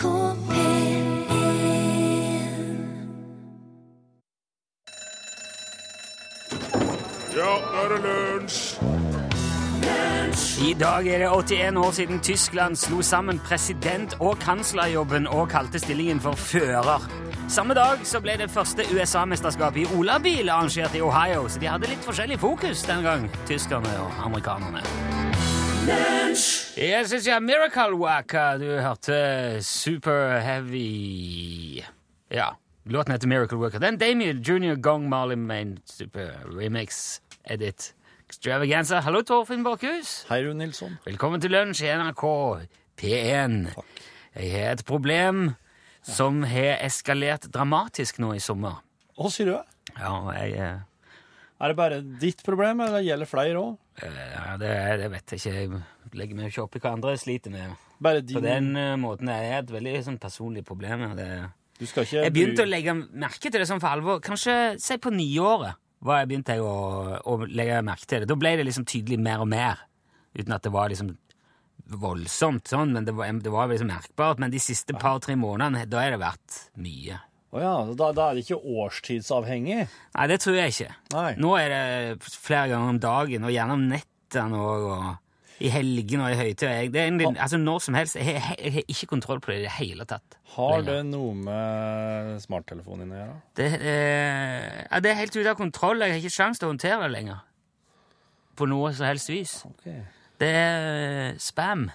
NRK P1 Ja, nå er det lunsj! I dag er det 81 år siden Tyskland slo sammen president- og kanslerjobben og kalte stillingen for fører. Samme dag så ble det første USA-mesterskapet i olabil arrangert i Ohio, så de hadde litt forskjellig fokus den gang, tyskerne og amerikanerne. Jeg synes jeg Miracle Waka. Du hørte Super Heavy Ja, låten heter Miracle Walker. Den Damien Junior Gong Marley Main Super Remix Edit Extravaganza. Hallo, Torfinn Borchhus. Hei, Rune Nilsson. Velkommen til lunsj i NRK P1. Jeg har et problem som har eskalert dramatisk nå i sommer. Hva sier du? Ja, jeg eh, Er det bare ditt problem, eller gjelder flere òg? ja, det, det vet jeg ikke. Jeg legger meg ikke opp i hva andre sliter med. Bare På den eh, måten er det et veldig sånn, personlig problem. Det, Du skal ikke jeg begynte å legge merke til det sånn for alvor. Kanskje si på nyåret var jeg begynte jeg å, å legge merke til det. Da ble det liksom tydelig mer og mer, uten at det var liksom voldsomt sånn, men det var, det var liksom merkbart. Men de siste par-tre månedene, da har det vært mye. Å ja, da, da er det ikke årstidsavhengig? Nei, det tror jeg ikke. Nei. Nå er det flere ganger om dagen, og gjerne om nettene òg, og i helgene og i høytider. Er altså når som helst. Jeg, har- jeg har ikke kontroll på det i det hele tatt. Har lenger. det noe med smarttelefonen din å gjøre? Det, eh, det er helt ute av kontroll. Jeg har ikke sjans til å håndtere det lenger. På noe som helst vis. Okay. Det er spam.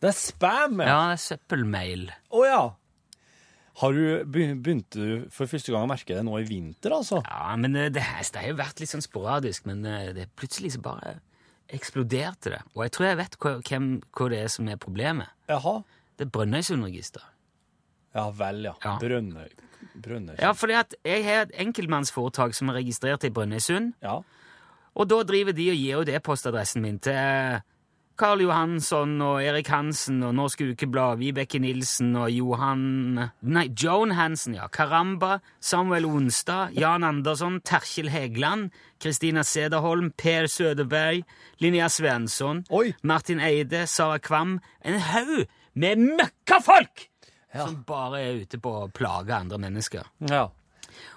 Det er spam! Ja, Ja. det er søppelmail. Å ja! Har du, begynt Begynte du for første gang å merke det nå i vinter, altså? Ja, men eh, det, det har jo vært litt sånn sporadisk, men eh, det plutselig så bare eksploderte det. Og jeg tror jeg vet hva, hvem, hva det er som er problemet. Jaha. Det er Brønnøysundregisteret. Ja vel, ja. Ja. Brønnøy. Brønnøysund. Ja, fordi at jeg har et enkeltmannsforetak som er registrert i Brønnøysund, ja. og da driver de og gir ut e-postadressen min til eh, Karl Johansson og Erik Hansen og Norsk Ukeblad, Vibeke Nilsen og Johan Nei, Joan Hansen, ja. Karamba, Samuel Onstad, Jan Andersson, Terkjel Hegeland, Kristina Sederholm, Per Søderberg, Linnea Svensson, Oi! Martin Eide, Sara Kvam En haug med møkkafolk! Ja. Som bare er ute på å plage andre mennesker. ja.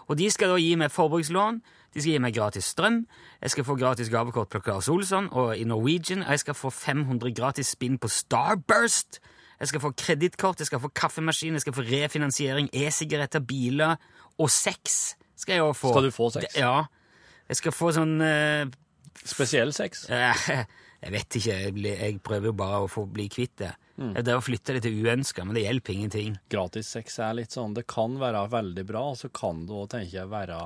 Og de skal da gi meg forbrukslån, de skal gi meg gratis strøm, jeg skal få gratis gavekort på Claes Olsson og i Norwegian, og jeg skal få 500 gratis spinn på Starburst, jeg skal få kredittkort, jeg skal få kaffemaskin, jeg skal få refinansiering, e-sigaretter, biler og sex skal jeg også få. Skal du få sex? Ja. Jeg skal få sånn uh, Spesiell sex? Jeg vet ikke, jeg, blir- jeg prøver jo bare å få bli kvitt det. Jeg Det å flytte det til uønska, men det hjelper ingenting. Gratis sex er litt sånn Det kan være veldig bra, og så kan det òg, tenker jeg, være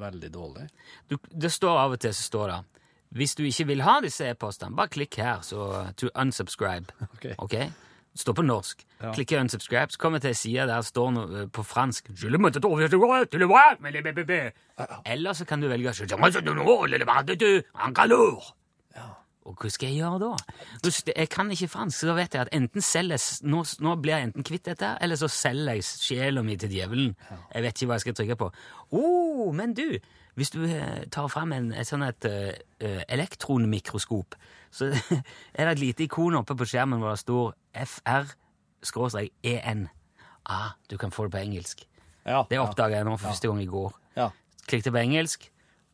veldig dårlig. du, det står av og til så står det hvis du ikke vil ha disse e-postene, bare klikk her så to unsubscribe. Ok. okay? står på norsk. Ja. Klikker unsubscribe, så kommer jeg til ei side der står noe eh, på fransk. Eller så kan du velge je Og hva skal jeg gjøre da? Jeg kan ikke fransk, så da vet jeg at enten selger nå, nå blir jeg enten kvitt dette, eller så selger jeg sjela mi til djevelen. Jeg vet ikke hva jeg skal trykke på. Oh, men du, hvis du eh, tar fram en, et sånn et eh, elektronmikroskop, så er det et lite ikon oppe på skjermen hvor det står FR-EN. Ah, du kan få det på engelsk. Ja, Det oppdaga jeg nå for første gang i går. Ja. Klikket på engelsk.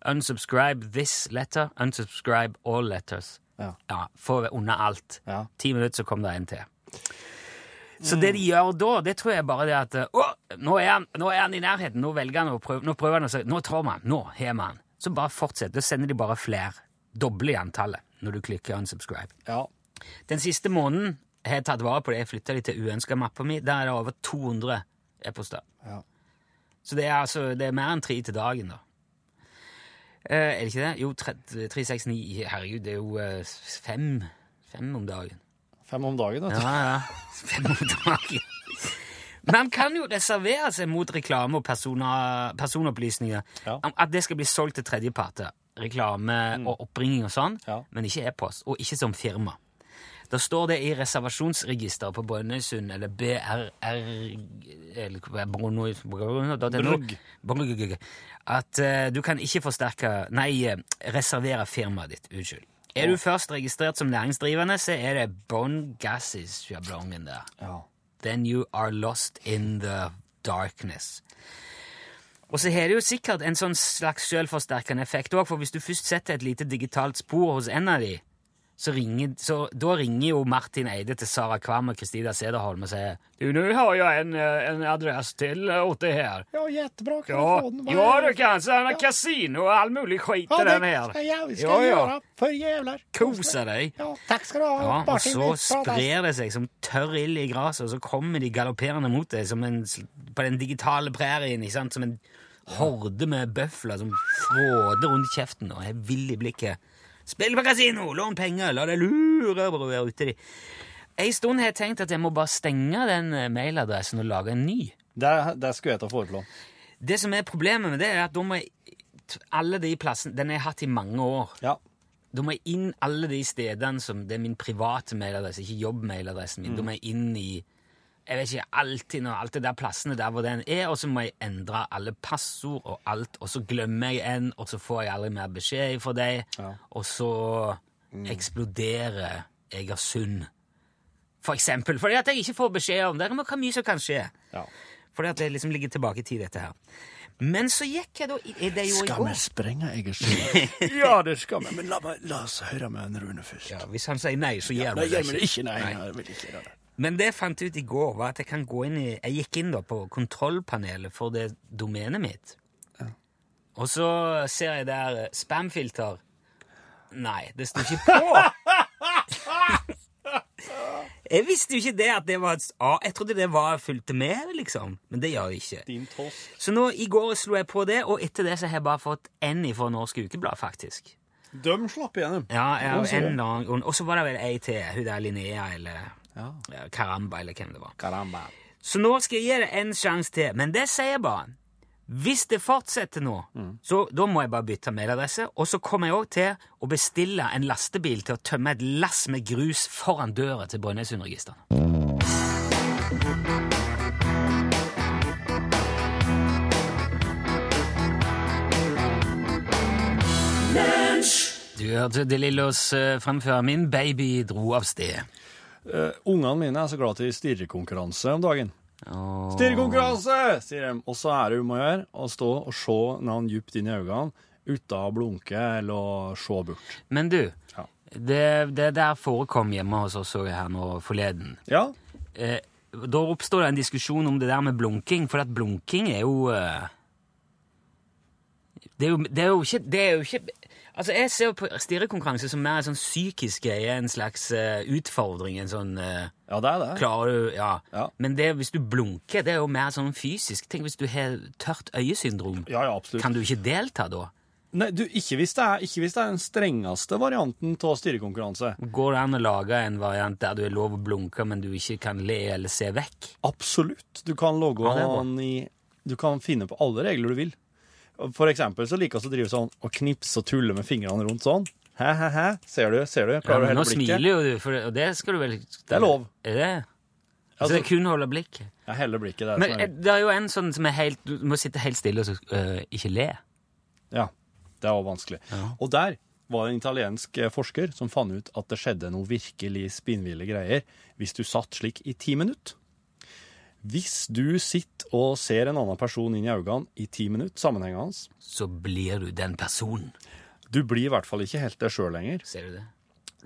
Unsubscribe this letter. Unsubscribe all letters. Ja. Ja, Få unna alt. Ja. Ti minutter, så kom det en til. Så det de gjør da, det tror jeg bare det at Å, nå er han, nå er han i nærheten. Nå velger han å prøve. Nå prøver han å si Nå tar man. Nå har man. Så bare fortsett. Da sender de bare flere. Doble i antallet når du klikker unsubscribe. ja. Den siste måneden har jeg tatt vare på det. Jeg flytta de til uønska mappa mi. Der er det over 200 e-poster. Ja. Så det er altså det er mer enn tre til dagen, da. Eh, er det ikke det? Jo, 369 Herregud, det er jo eh, fem, fem om dagen. Fem om dagen, vet du. Ja, ja. Fem om dagen. Man kan jo reservere seg mot reklame og personopplysninger. Ja. At det skal bli solgt til tredjeparter. Reklame og oppringning og sånn, Ja. men ikke e-post. Og ikke som firma. Da står det i reservasjonsregisteret på Brønnøysund, eller BRR. Brugg, at eh, du kan ikke forsterke Nei, eh, reservere firmaet ditt. Unnskyld. Er du først registrert som næringsdrivende, så er det bånn gass i sjablongen der. Ja. then you are lost in the darkness. Og så har det jo sikkert en sånn slags selvforsterkende effekt òg, for hvis du først setter et lite digitalt spor hos en av de, så ringer, så, da ringer jo Martin Eide til Sara Kvam og Kristina Sederholm og sier Du, nå har jeg en, eh, en adress til åt det her. Ja, jättebra. Kan Ja, få den? Ja du kan. Sånn kasino og all mulig skit Ja, det den her. Ja, vi skal Ja, ja. göra. För jävlar. Kose deg. Ja, takk skal du ha. Ja, og så sprer det seg som tørr ild i gresset, og så kommer de galopperende mot deg som en, på den digitale prærien, ikke sant? som en horde med bøfler som fråder rundt kjeften og er vill i blikket. Spill på kasino, lån penger, la deg lure være ute i. En stund har jeg tenkt at jeg må bare stenge den eh, mailadressen og lage en ny. Det, det skulle jeg ta foreslå. Det som er problemet med det, er at da må jeg alle de plassene Den har jeg hatt i mange år. Ja. Da må jeg inn alle de stedene som Det er min private mailadresse, ikke jobbmailadressen min. Da må jeg inn i jeg vet ikke, alltid når alt det der plassene der hvor den er, og så må jeg endre alle passord og alt, og så glemmer jeg en, og så får jeg aldri mer beskjed fra deg, Ja. og så eksploderer Egersund. For eksempel, fordi at jeg ikke får beskjed om det. Det er mye som kan skje. ja. Fordi at det liksom ligger tilbake i tid, dette her. Men så gikk jeg da er Det jo Skal vi sprenge Egersund? ja, det skal vi. Men la, la oss høre med en Rune først. Ja, hvis han sier nei, så gjør ja, vi det vil ikke. ikke. Nei, jeg vil ikke gjøre det. Men det jeg fant ut i går, var at jeg kan gå inn i Jeg gikk inn da på kontrollpanelet for det domenet mitt. Og så ser jeg der eh, spamfilter. Nei, det sto ikke på! jeg visste jo ikke det at det var et A. Jeg trodde det var fulgte med, liksom. Men det gjør det ikke. Din toss. Så nå, i går slo jeg på det, og etter det så har jeg bare fått N fra Norsk Ukeblad, faktisk. De slapp igjennom. Ja, ja og en grunn. Og så var det vel ei til. Hun der Linnea eller Ja. ja, Karamba eller hvem det var. Karamba. Så nå skal jeg gi det en sjanse til. Men det sier jeg bare. Hvis det fortsetter nå, så da må jeg bare bytte mailadresse. Og så kommer jeg òg til å bestille en lastebil til å tømme et lass med grus foran døra til Brønnøysundregistrene. Du hørte De Lillos eh, fremføre 'Min baby dro av sted'. Uh, ungene mine er så glad til stirrekonkurranse om dagen. Oh. Stirrekonkurranse, sier de. Og så er det om å gjøre å stå og se noen dypt inn i øynene uten å blunke eller se bort. Men du, Ja. det, det der forekom hjemme hos oss her nå forleden. Ja, Eh, da oppstår det en diskusjon om det der med blunking, for at blunking er jo eh, det, er jo det er jo ikke Det er jo ikke Altså, jeg ser på stirrekonkurranse som mer en sånn psykisk greie, en slags uh, utfordring, en sånn Uh, ja det er det. Klarer du Ja. Ja. Men det, hvis du blunker, det er jo mer sånn fysisk. Tenk hvis du har tørt øyesyndrom. Ja, ja, absolutt. Kan du ikke delta da? Nei, du, ikke hvis, det er, ikke hvis det er den strengeste varianten av stirrekonkurranse. Går det an å lage en variant der du er lov å blunke, men du ikke kan le eller se vekk? Absolutt. Du kan logge Ja, den i Du kan finne på alle regler du vil. For eksempel så liker vi å drive sånn og knipse og tulle med fingrene rundt sånn. Hæ, hæ, hæ. Ser du? Ser du? Ja, Klarer men du nå å blikket? smiler jo du, for det, og det skal du vel Det er lov. Er det? Altså, Altså- det er kun å holde blikket. Ja, heller blikket der. Men som eh, er- det er jo en sånn som er helt Du må sitte helt stille og så, øh, ikke le. Ja, det er også vanskelig. Og der var det en italiensk eh, forsker som fant ut at det skjedde noe virkelig spinnville greier hvis du satt slik i ti minutter. Hvis du sitter og ser en annen person inn i øynene i ti minutter sammenhengende, Så blir du den personen. du blir i hvert fall ikke helt deg sjøl lenger. Ser du det?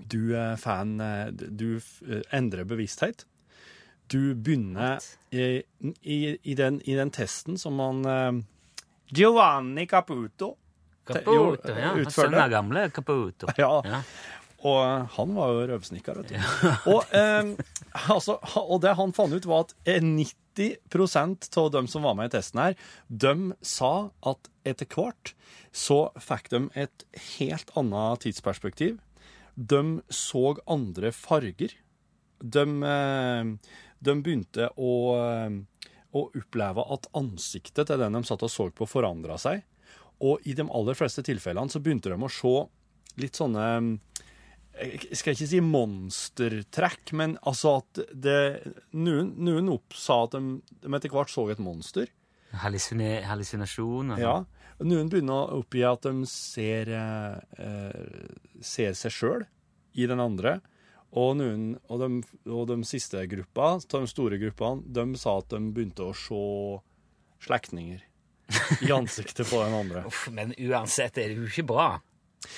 Du er fan eh, Du eh, endrer bevissthet. Du begynner i, i, i, den, i den testen som man eh, Giovanni Caputo Caputo, ja. utførte. Sønnen av gamle Caputo. Ja, Ja. Og eh, han var jo røvsnikker, vet du. Og, eh, altså, og det han fant ut, var at eh, 90% av dem som var med i testen her, de sa at etter hvert så fikk de et helt annet tidsperspektiv. De så andre farger. De, eh, de begynte å, eh, å oppleve at ansiktet til den de satt og så på, forandra seg. Og i de aller fleste tilfellene så begynte de å se litt sånne jeg skal ikke si monstertrekk, men altså at det Noen, noen oppsa at de, de etter hvert så et monster. Hallusine, hallusinasjon. Ja. Noen begynner å oppgi at de ser, eh, ser seg sjøl i den andre. Og, noen, og, de, og de siste gruppa, de store gruppene, de sa at de begynte å se slektninger i ansiktet på den andre. Uff, men uansett er det jo ikke bra,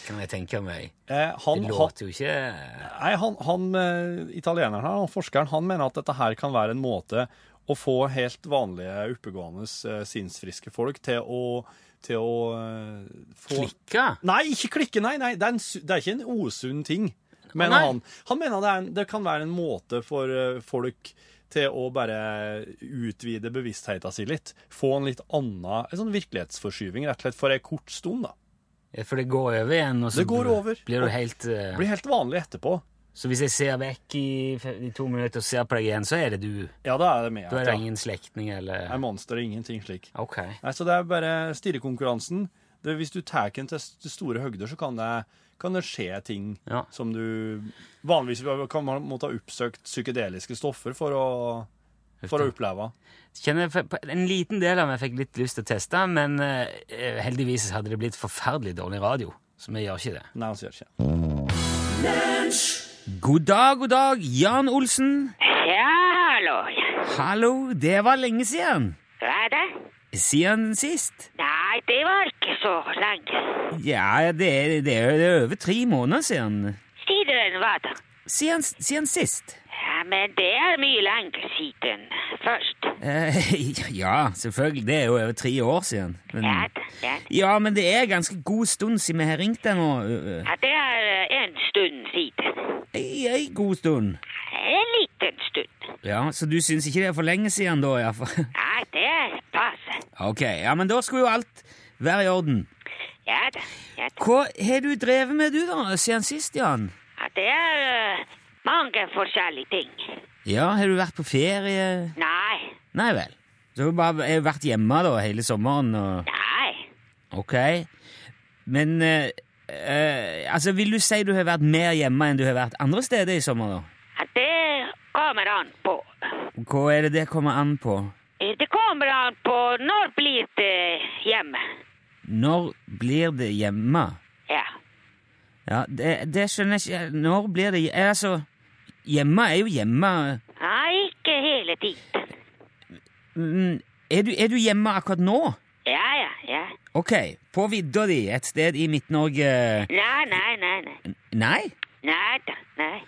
kan jeg tenke meg. Eh, han, Det låter jo ikke nei, han, han eh, italieneren her, han forskeren, han mener at dette her kan være en måte å få helt vanlige, oppegående, eh, sinnsfriske folk til å, til å eh, få klikke. Nei, ikke klikke, nei, nei. Det er, en, det er ikke en usunn ting, mener nei. han. Han mener det, en, det kan være en måte for folk til å bare utvide bevisstheten sin litt. Få en litt annen en sånn virkelighetsforskyving, rett og slett for en kort stund. da. Ja, For det går over igjen, og så Det går blir- over. blir du helt eh, blir helt vanlig etterpå. Så hvis jeg ser vekk i, fe- i to minutter og ser på deg igjen, så er det du? Ja, da er det med. Da er det ja. ingen slektning, eller Er monster ingenting slik. OK. Nei, Så det er bare stirrekonkurransen. Det, hvis du tar den til st- store høgder, så kan det, kan det skje ting Ja. som du Vanligvis kan man måtte ha oppsøkt psykedeliske stoffer for å, for å oppleve. Kjenner, en liten del av meg fikk litt lyst til å teste, men eh, heldigvis hadde det blitt forferdelig dårlig radio. Så vi gjør ikke det. Nei, vi gjør ikke. God dag, god dag, Jan Olsen. Ja, hallo. Hallo, det var lenge siden. Hva er det? Siden sist. Nei, det var ikke så lenge. Ja, det er, det er det er over tre måneder siden. Siden hva da? Siden, siden sist. Men det er mye lenge siden først. Eh, ja, selvfølgelig. Det er jo over tre år siden. Men, Ja, ja. ja, men det er ganske god stund siden vi har ringt deg nå. ja det er eh, en stund siden. Ei, ei god stund. En liten stund. Ja, Så du syns ikke det er for lenge siden, da? iallfall? Nei, det passer. Ok, ja, men da skulle jo alt være i orden. Ja da, ja da. Hva har du drevet med, du, da, siden sist, Jan? Ja, det er eh, mange forskjellige ting. Ja, Har du vært på ferie? Nei, Nei vel. Så du bare har vært hjemme da hele sommeren? og... nei. Ok. Men eh, eh, altså, vil du si du har vært mer hjemme enn du har vært andre steder i sommer? da? Ja, det kommer an på. Hva er det det kommer an på? Eh, Det kommer an på når blir det hjemme. Når blir det hjemme? Ja. Ja, det, det skjønner jeg ikke. Når blir det eh, Altså, hjemme er jo hjemme. Nei, ikke hele tiden. Mm, Er du, er du hjemme akkurat nå? Ja, ja, ja. Ok, på vidda di, et sted i Midt-Norge Nei, nei, nei, nei. Nei? Nei da, nei.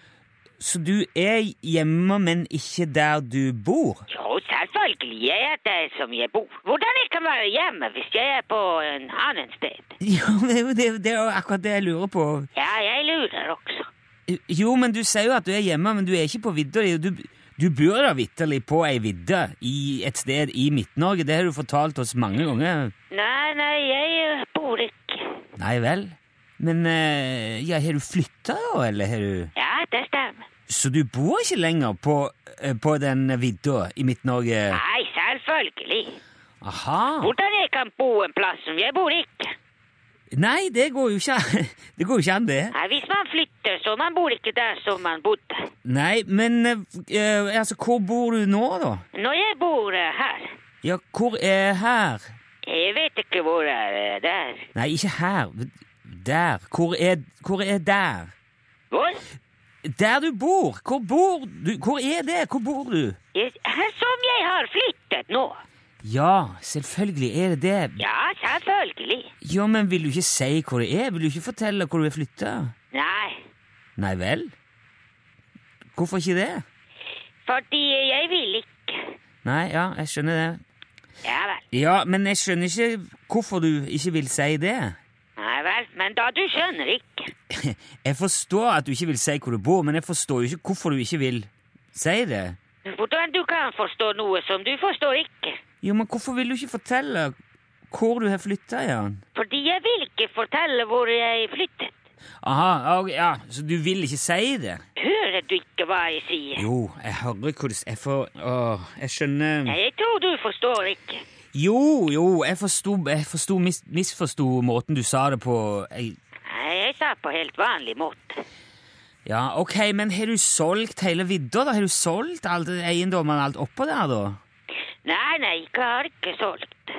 Så du er hjemme, men ikke der du bor? Jo, selvfølgelig. er Jeg er der som jeg bor. Hvordan jeg kan være hjemme hvis jeg er på en annen sted? Ja, det er jo det, det er jo akkurat det jeg lurer på. Ja, jeg lurer også. Jo, men du sier jo at du er hjemme, men du er ikke på vidda di. Du, du bor da vitterlig på ei vidde i et sted i Midt-Norge. Det har du fortalt oss mange ganger. Nei, nei, jeg bor ikke. Nei vel? Men eh, ja, har du flytta, da, eller har du Ja, det stemmer. Så du bor ikke lenger på, eh, på den vidda i Midt-Norge? Nei, selvfølgelig. Aha. Hvordan jeg kan bo en plass som jeg bor ikke? Nei, det går jo ikke. Det går ikke an, det. Nei, hvis man flytter, så man bor ikke der som man bodde. Nei, men eh, altså, hvor bor du nå, da? Når jeg bor eh, her, Ja, hvor er her? jeg vet ikke hvor er eh, der. Nei, ikke her. Der. Hvor er, hvor er der? Hvor? Der du bor! Hvor bor du? Hvor er det? Hvor bor du? Jeg, her som jeg har flyttet nå. Ja, selvfølgelig er det det. Ja, selvfølgelig. Ja, men vil du ikke si hvor det er? Vil du ikke fortelle hvor du er flytta? Nei, Nei vel? Hvorfor ikke det? fordi jeg vil ikke. Nei, ja, jeg skjønner det. Ja vel. Ja, men jeg skjønner ikke hvorfor du ikke vil si det. Nei vel, men da du skjønner ikke. Jeg forstår at du ikke vil si hvor du bor, men jeg forstår jo ikke hvorfor du ikke vil si det. Hvordan du kan forstå noe som du forstår ikke? Jo, men hvorfor vil du ikke fortelle hvor du har flytta, Jan? Fordi jeg vil ikke fortelle hvor jeg flyttet. Aha, og, ja, så du vil ikke si det? Hører du ikke hva jeg sier? Jo, jeg hører hva du Jeg får Åh, jeg skjønner Nei, Jeg tror du forstår ikke. Jo, jo, jeg forsto Jeg forsto mis, misforsto måten du sa det på. Jeg, Nei, jeg sa på helt vanlig måte. ja, ok, men har du solgt hele vidda, da? Har du solgt alle eiendommene alt oppå der, da? Nei, nei, jeg har ikke solgt.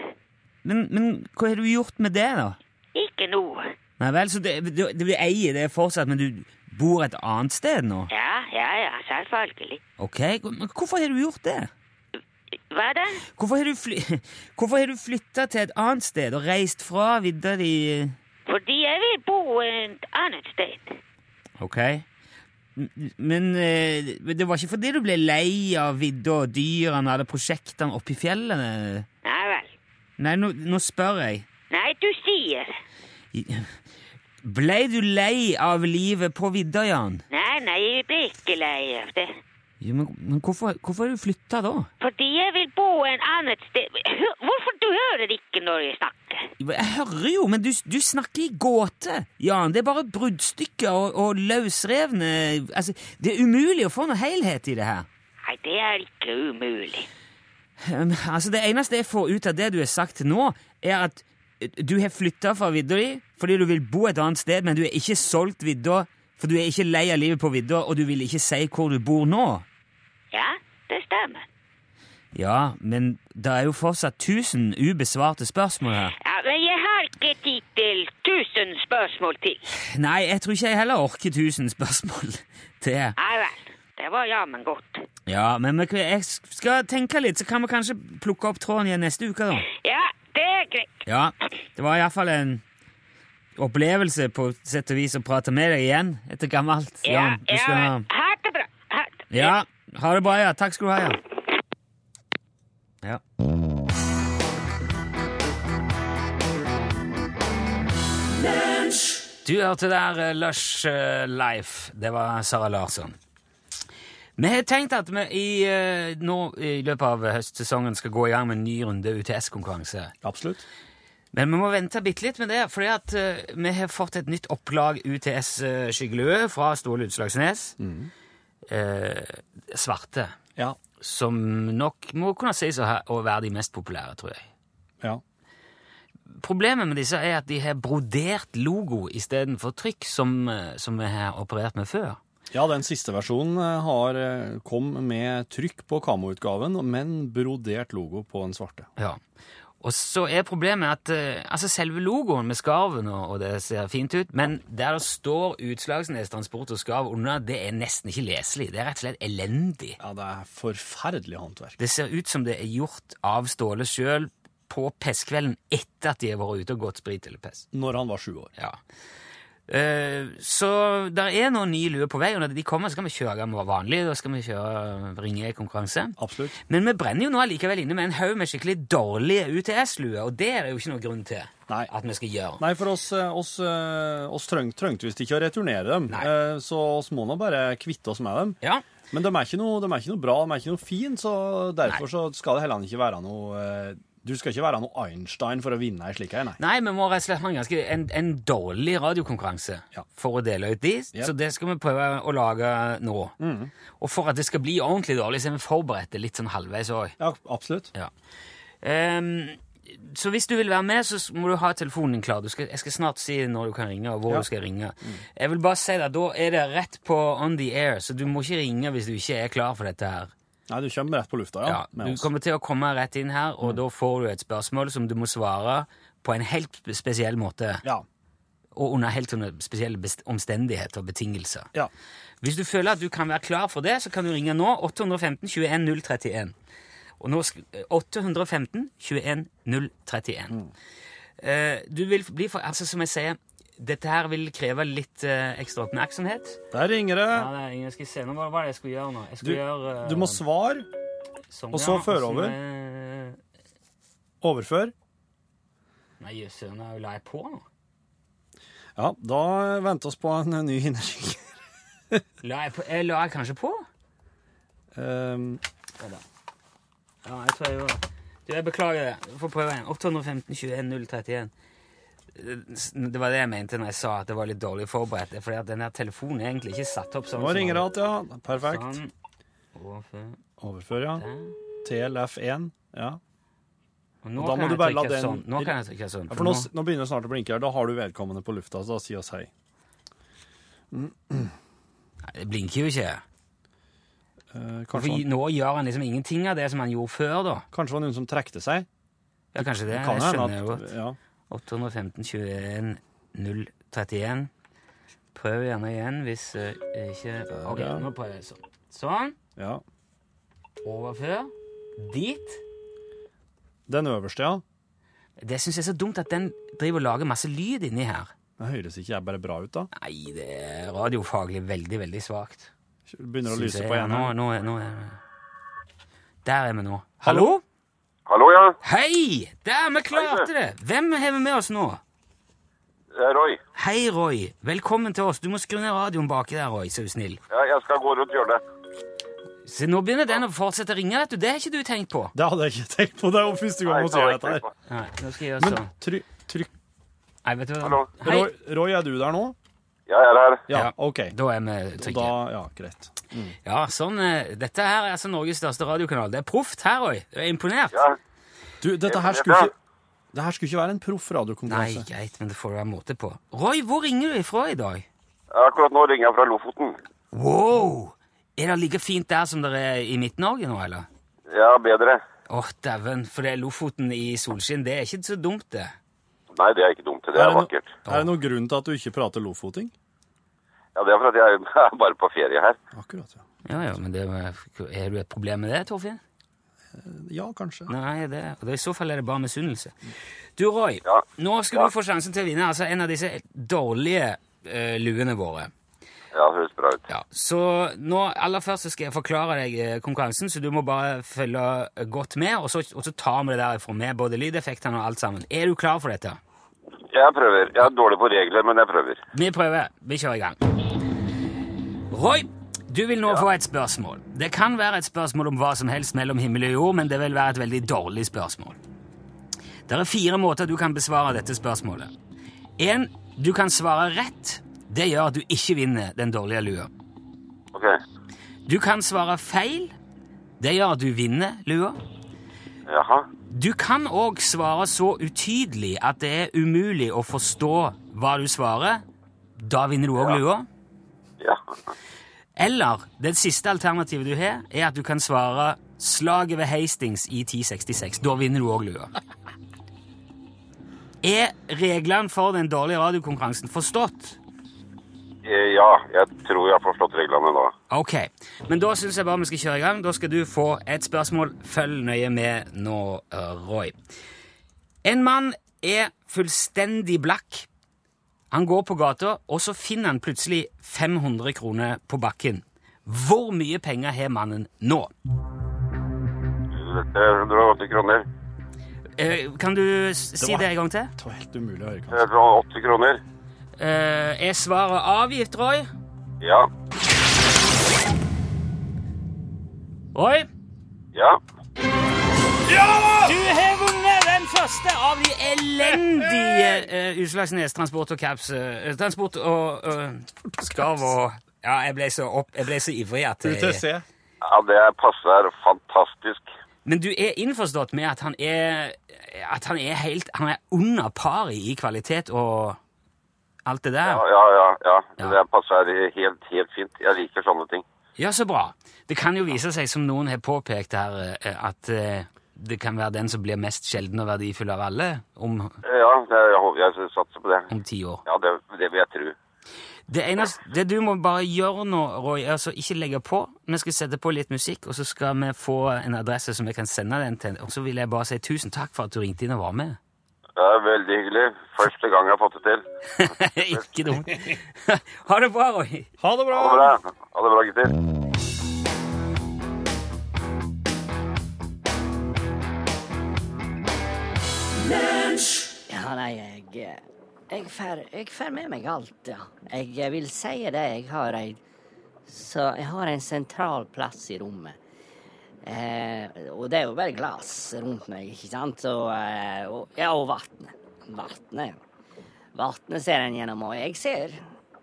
Men, men hva har du gjort med det, da? Ikke noe. Nei vel, så det, du, du eier det fortsatt, men du, bor et annet sted nå? Ja, ja, ja, selvfølgelig. Ok, men hvorfor har du gjort det? Hva da? Hvorfor har du, fly hvorfor har du flytta til et annet sted og reist fra vidda di Fordi jeg vil bo et annet sted. Ok. Men eh, det var ikke fordi du ble lei av vidda og dyrene og alle prosjektene oppe i fjellene? Nei vel. Nei, nå, nå spør jeg. Nei, du. Lei av livet på vidda, Jan? Nei, nei, jeg ble ikke lei av det. Ja, men, men hvorfor, hvorfor har du flytta da? Fordi jeg vil bo en annet sted. Hør- Hvorfor du hører ikke når jeg snakker? Jeg hører jo, men du, du snakker i gåte, Jan. Det er bare bruddstykker og, og løsrevne Altså, det er umulig å få noe helhet i det her. Nei, det er ikke umulig. Um, altså, Det eneste jeg får ut av det du har sagt nå, er at du har flytta fra vidda di fordi du vil bo et annet sted, men du har ikke solgt vidda, for du er ikke lei av livet på vidda, og du vil ikke si hvor du bor nå. Ja, det stemmer. Ja, men det er jo fortsatt tusen ubesvarte spørsmål her. Ja, men jeg har ikke tid til tusen spørsmål til. Nei, jeg tror ikke jeg heller orker tusen spørsmål til. Nei vel. Det var jammen godt. Ja, men jeg skal tenke litt, så kan vi kanskje plukke opp tråden igjen neste uke, da. Ja, det er greit. Ja, det var iallfall en opplevelse på sett og vis å prate med deg igjen etter gammelt. Ja, ja, ja, ha det bra. Det. Ja, ha det bra, ja. Takk skal du ha, ja. Ja. Du hørte der eh, Lush eh, Life. Det var Sara Larsson. Vi har tenkt at vi i, eh, nå i løpet av høstsesongen skal gå i gang med en ny runde UTS-konkurranse. Absolutt. Men vi må vente bitte litt med det, fordi at eh, vi har fått et nytt opplag UTS uh, Skyggelue fra Ståle Utslagsnes. Eh, svarte. Ja. Som nok må kunne sies å, å være de mest populære, tror jeg. Ja. Problemet med disse er at de har brodert logo istedenfor trykk, som, eh, som vi har operert med før. Ja, den siste versjonen eh, har, eh, kom med trykk på kamoutgaven, men brodert logo på den svarte. Ja. Og så er problemet at eh, altså selve logoen med skarven og, det ser fint ut, men der det står Utslagsnes Transport og Skarv under, det er nesten ikke leselig. Det er rett og slett elendig. Ja, det er forferdelig håndverk. Det ser ut som det er gjort av Ståle sjøl på pestkvelden etter at de har vært ute og gått sprit eller pest. Når han var sju år. Ja. Eh, så der er noen nye luer på vei, og når de kommer, så skal vi kjøre med vanlig. Da skal vi kjøre ringekonkurranse. Absolutt. Men vi brenner jo nå allikevel inne med en haug med skikkelig dårlige UTS-luer, og det er det jo ikke noen grunn til Nei. at vi skal gjøre. Nei, for oss, oss, oss, trengte treng, visst ikke å returnere dem, Nei. eh, så oss må nå bare kvitte oss med dem. Ja, Men de er noe, de er ikke noe bra, de er ikke noe fine, så derfor så skal det heller ikke være noe eh, Du skal ikke være noe Einstein for å vinne ei slik ei, nei. Nei, vi må rett og slett ha en, ganske, en, en dårlig radiokonkurranse Ja. for å dele ut de, Yep. Mm. så det skal vi prøve å lage nå. Og for at det skal bli ordentlig dårlig, så er vi forberedt litt sånn halvveis òg. Ja, absolutt. Ja. Um, så hvis du vil være med, så må du ha telefonen din klar. Du skal, jeg skal snart si når du kan ringe, og hvor Ja. Mm. du skal ringe. Jeg vil bare si deg, Da er det rett på on the air, så du må ikke ringe hvis du ikke er klar for dette her. Nei, du kommer rett på lufta, ja, Ja, du kommer til å komme rett inn her, Mm. og da får du et spørsmål som du må svare på en helt spesiell måte, Ja. og under helt spesielle omstendigheter og betingelser. ja. Hvis du føler at du kan være klar for det, så kan du ringe nå 815 21 031. Og nå 815 21 031. Eh, du vil bli for, altså Som jeg sier, dette her vil kreve litt eh, ekstra oppmerksomhet. Der ringer det. Ja, det er, jeg skal se, nå, Hva er det jeg skulle gjøre nå? Jeg Du, skulle gjøre, eh, du må svare, sånn, og så ja, føre så over. må jeg- overfør. Nei, jøss, søren, jeg la jeg på nå? Ja, da venter oss på en eh, ny hinnersing. La jeg, på, jeg la jeg kanskje på? Um, Ja, jeg tror jeg gjorde det. Du, jeg beklager det. Du får prøve igjen. 815 21 031. Det var det jeg mente når jeg sa at det var litt dårlig forberedt. Er fordi at denne telefonen er egentlig ikke satt opp sånn. nå ringer det den- ja. Perfekt. Sånn. Overfør. Overfør, ja. TLF1. Ja. Og nå Og da må du bare la den- sånn. Nå kan jeg trykke sånn. ja for nå, nå begynner det snart å blinke her. Da har du vedkommende på lufta, så da si oss hei. Nei, det blinker jo ikke. Eh, For han... nå gjør han liksom ingenting av det som han gjorde før, da. kanskje det var noen som trekte seg? Ja, kanskje det. kan Jeg skjønner jo godt. ja. 815 21 031. Prøv gjerne igjen hvis uh, ikke Ok, ja. nå prøver jeg sånn. Sånn. Ja. Overfør. Dit. Den øverste, ja. Det syns jeg er så dumt at den driver og lager masse lyd inni her. Det høres ikke jeg bare bra ut, da. Nei, det er radiofaglig veldig, veldig svakt. Begynner å lyse jeg. på igjen. Nå, nå, er- nå er Der er vi nå. Hallo? Hallo, ja. Hei! Der, vi klarte det! Hvem har vi med oss nå? Det er Roy. Hei, Roy. Velkommen til oss. Du må skru ned radioen baki der, Roy, så er du snill. Ja, jeg skal gå rundt hjørnet. Se, nå begynner den å fortsette å ringe, vet du. Det har ikke du tenkt på. Det hadde jeg ikke tenkt på. Det er jo første gang vi ser dette her. Nei, nå skal jeg gjøre Men sånn. trykk, trykk. Nei, vet du hva? Hallo. Hei. Roy, Roy, er du der nå? Ja, jeg er her. Ja. OK. Da er vi trygge. Da, ja, greit. Ja, sånn. eh, Dette her er altså Norges største radiokanal. Det er proft her, òg. Du er imponert. Ja, Du, dette her skulle ikke det her skulle ikke være en proff Nei, radiokonkurranse. greit, men det får du være måte på. Roy, hvor ringer du ifra i dag? akkurat nå ringer jeg fra Lofoten. Wow! Er det like fint der som det er i Midt-Norge nå, eller? Ja, bedre. Åh, dæven, for det er Lofoten i solskinn. Det er ikke så dumt, det. Nei, det er ikke dumt. Det Er er det, no, vakkert. er det noen grunn til at du ikke prater lofoting? Ja, det er for at jeg er bare på ferie her. Akkurat, ja. Ja, ja, men det, er du et problem med det, Torfinn? Ja, kanskje. Nei, det, det, i så fall er det bare misunnelse. Du, Roy, Ja. nå skal Ja. du få sjansen til å vinne altså en av disse dårlige uh, luene våre. Ja, det høres bra ut. Ja, så nå, aller først så skal jeg forklare deg eh, konkurransen, så du må bare følge godt med, og så, og så tar vi det derifra med både lydeffektene og alt sammen. Er du klar for dette? Jeg prøver. Jeg er dårlig på regler, men jeg prøver. Vi prøver. Vi kjører i gang. Roy, du vil nå få et spørsmål. Det kan være et spørsmål om hva som helst mellom himmel og jord, men det vil være et veldig dårlig spørsmål. Det er fire måter du kan besvare dette spørsmålet. En, du kan svare rett. Det gjør at du ikke vinner den dårlige lua. Ok. Du kan svare feil. Det gjør at du vinner lua. Jaha. Du kan òg svare så utydelig at det er umulig å forstå hva du svarer. Da vinner du òg Ja. lua. Ja. Eller det siste alternativet du har, er at du kan svare 'Slaget ved Hastings i 1066'. Da vinner du òg lua. Er reglene for den dårlige radiokonkurransen forstått? Eh, Ja, jeg tror jeg har forstått reglene nå. Ok, men da syns jeg bare vi skal kjøre i gang. Da skal du få et spørsmål. Følg nøye med nå, Roy. En mann er fullstendig blakk. Han går på gata, og så finner han plutselig 500 kroner på bakken. Hvor mye penger har mannen nå? Det er 180 kroner. Eh, kan du si si var- det en gang til? Det var helt umulig å høre. Det er 180 kroner. Eh, er svaret avgift, Roy? Ja. Roy? Ja. Du har vunnet den første av de elendige uh, Utslagsnes Transport og Caps uh, Transport og uh, Skarv og Ja, jeg ble så, opp, jeg ble så ivrig at jeg, Ja, det passer fantastisk. Men du er innforstått med at han er At han er helt Han er under paret i kvalitet og alt det der? Ja, ja, ja. ja. Ja. Det passer helt, helt fint. Jeg liker sånne ting. Ja, så bra. Det kan jo vise seg, som noen har påpekt her, eh, at eh, det kan være den som blir mest sjelden og verdifull av alle om, Ja, jeg, jeg satser på det. om ti år. Ja, det, det vil jeg tro. Det eneste, det du må bare gjøre nå, Roy, er altså ikke legge på. Vi skal sette på litt musikk, og så skal vi få en adresse som vi kan sende den til. Og så vil jeg bare si tusen takk for at du ringte inn og var med. Det er veldig hyggelig. Første gang jeg har fått det til. ikke dumt. ha det bra, Roy. Ha det bra! Ha det bra. Ha det bra, gutter. Ja, nei, jeg Jeg får, med meg alt, ja. Jeg vil si det. Jeg har ei Så jeg har en sentral plass i rommet. Eh, og det er jo bare glass rundt meg, ikke sant? Og, eh, og, ja, og vannet. Vannet. Vannet ser en gjennom, og jeg ser,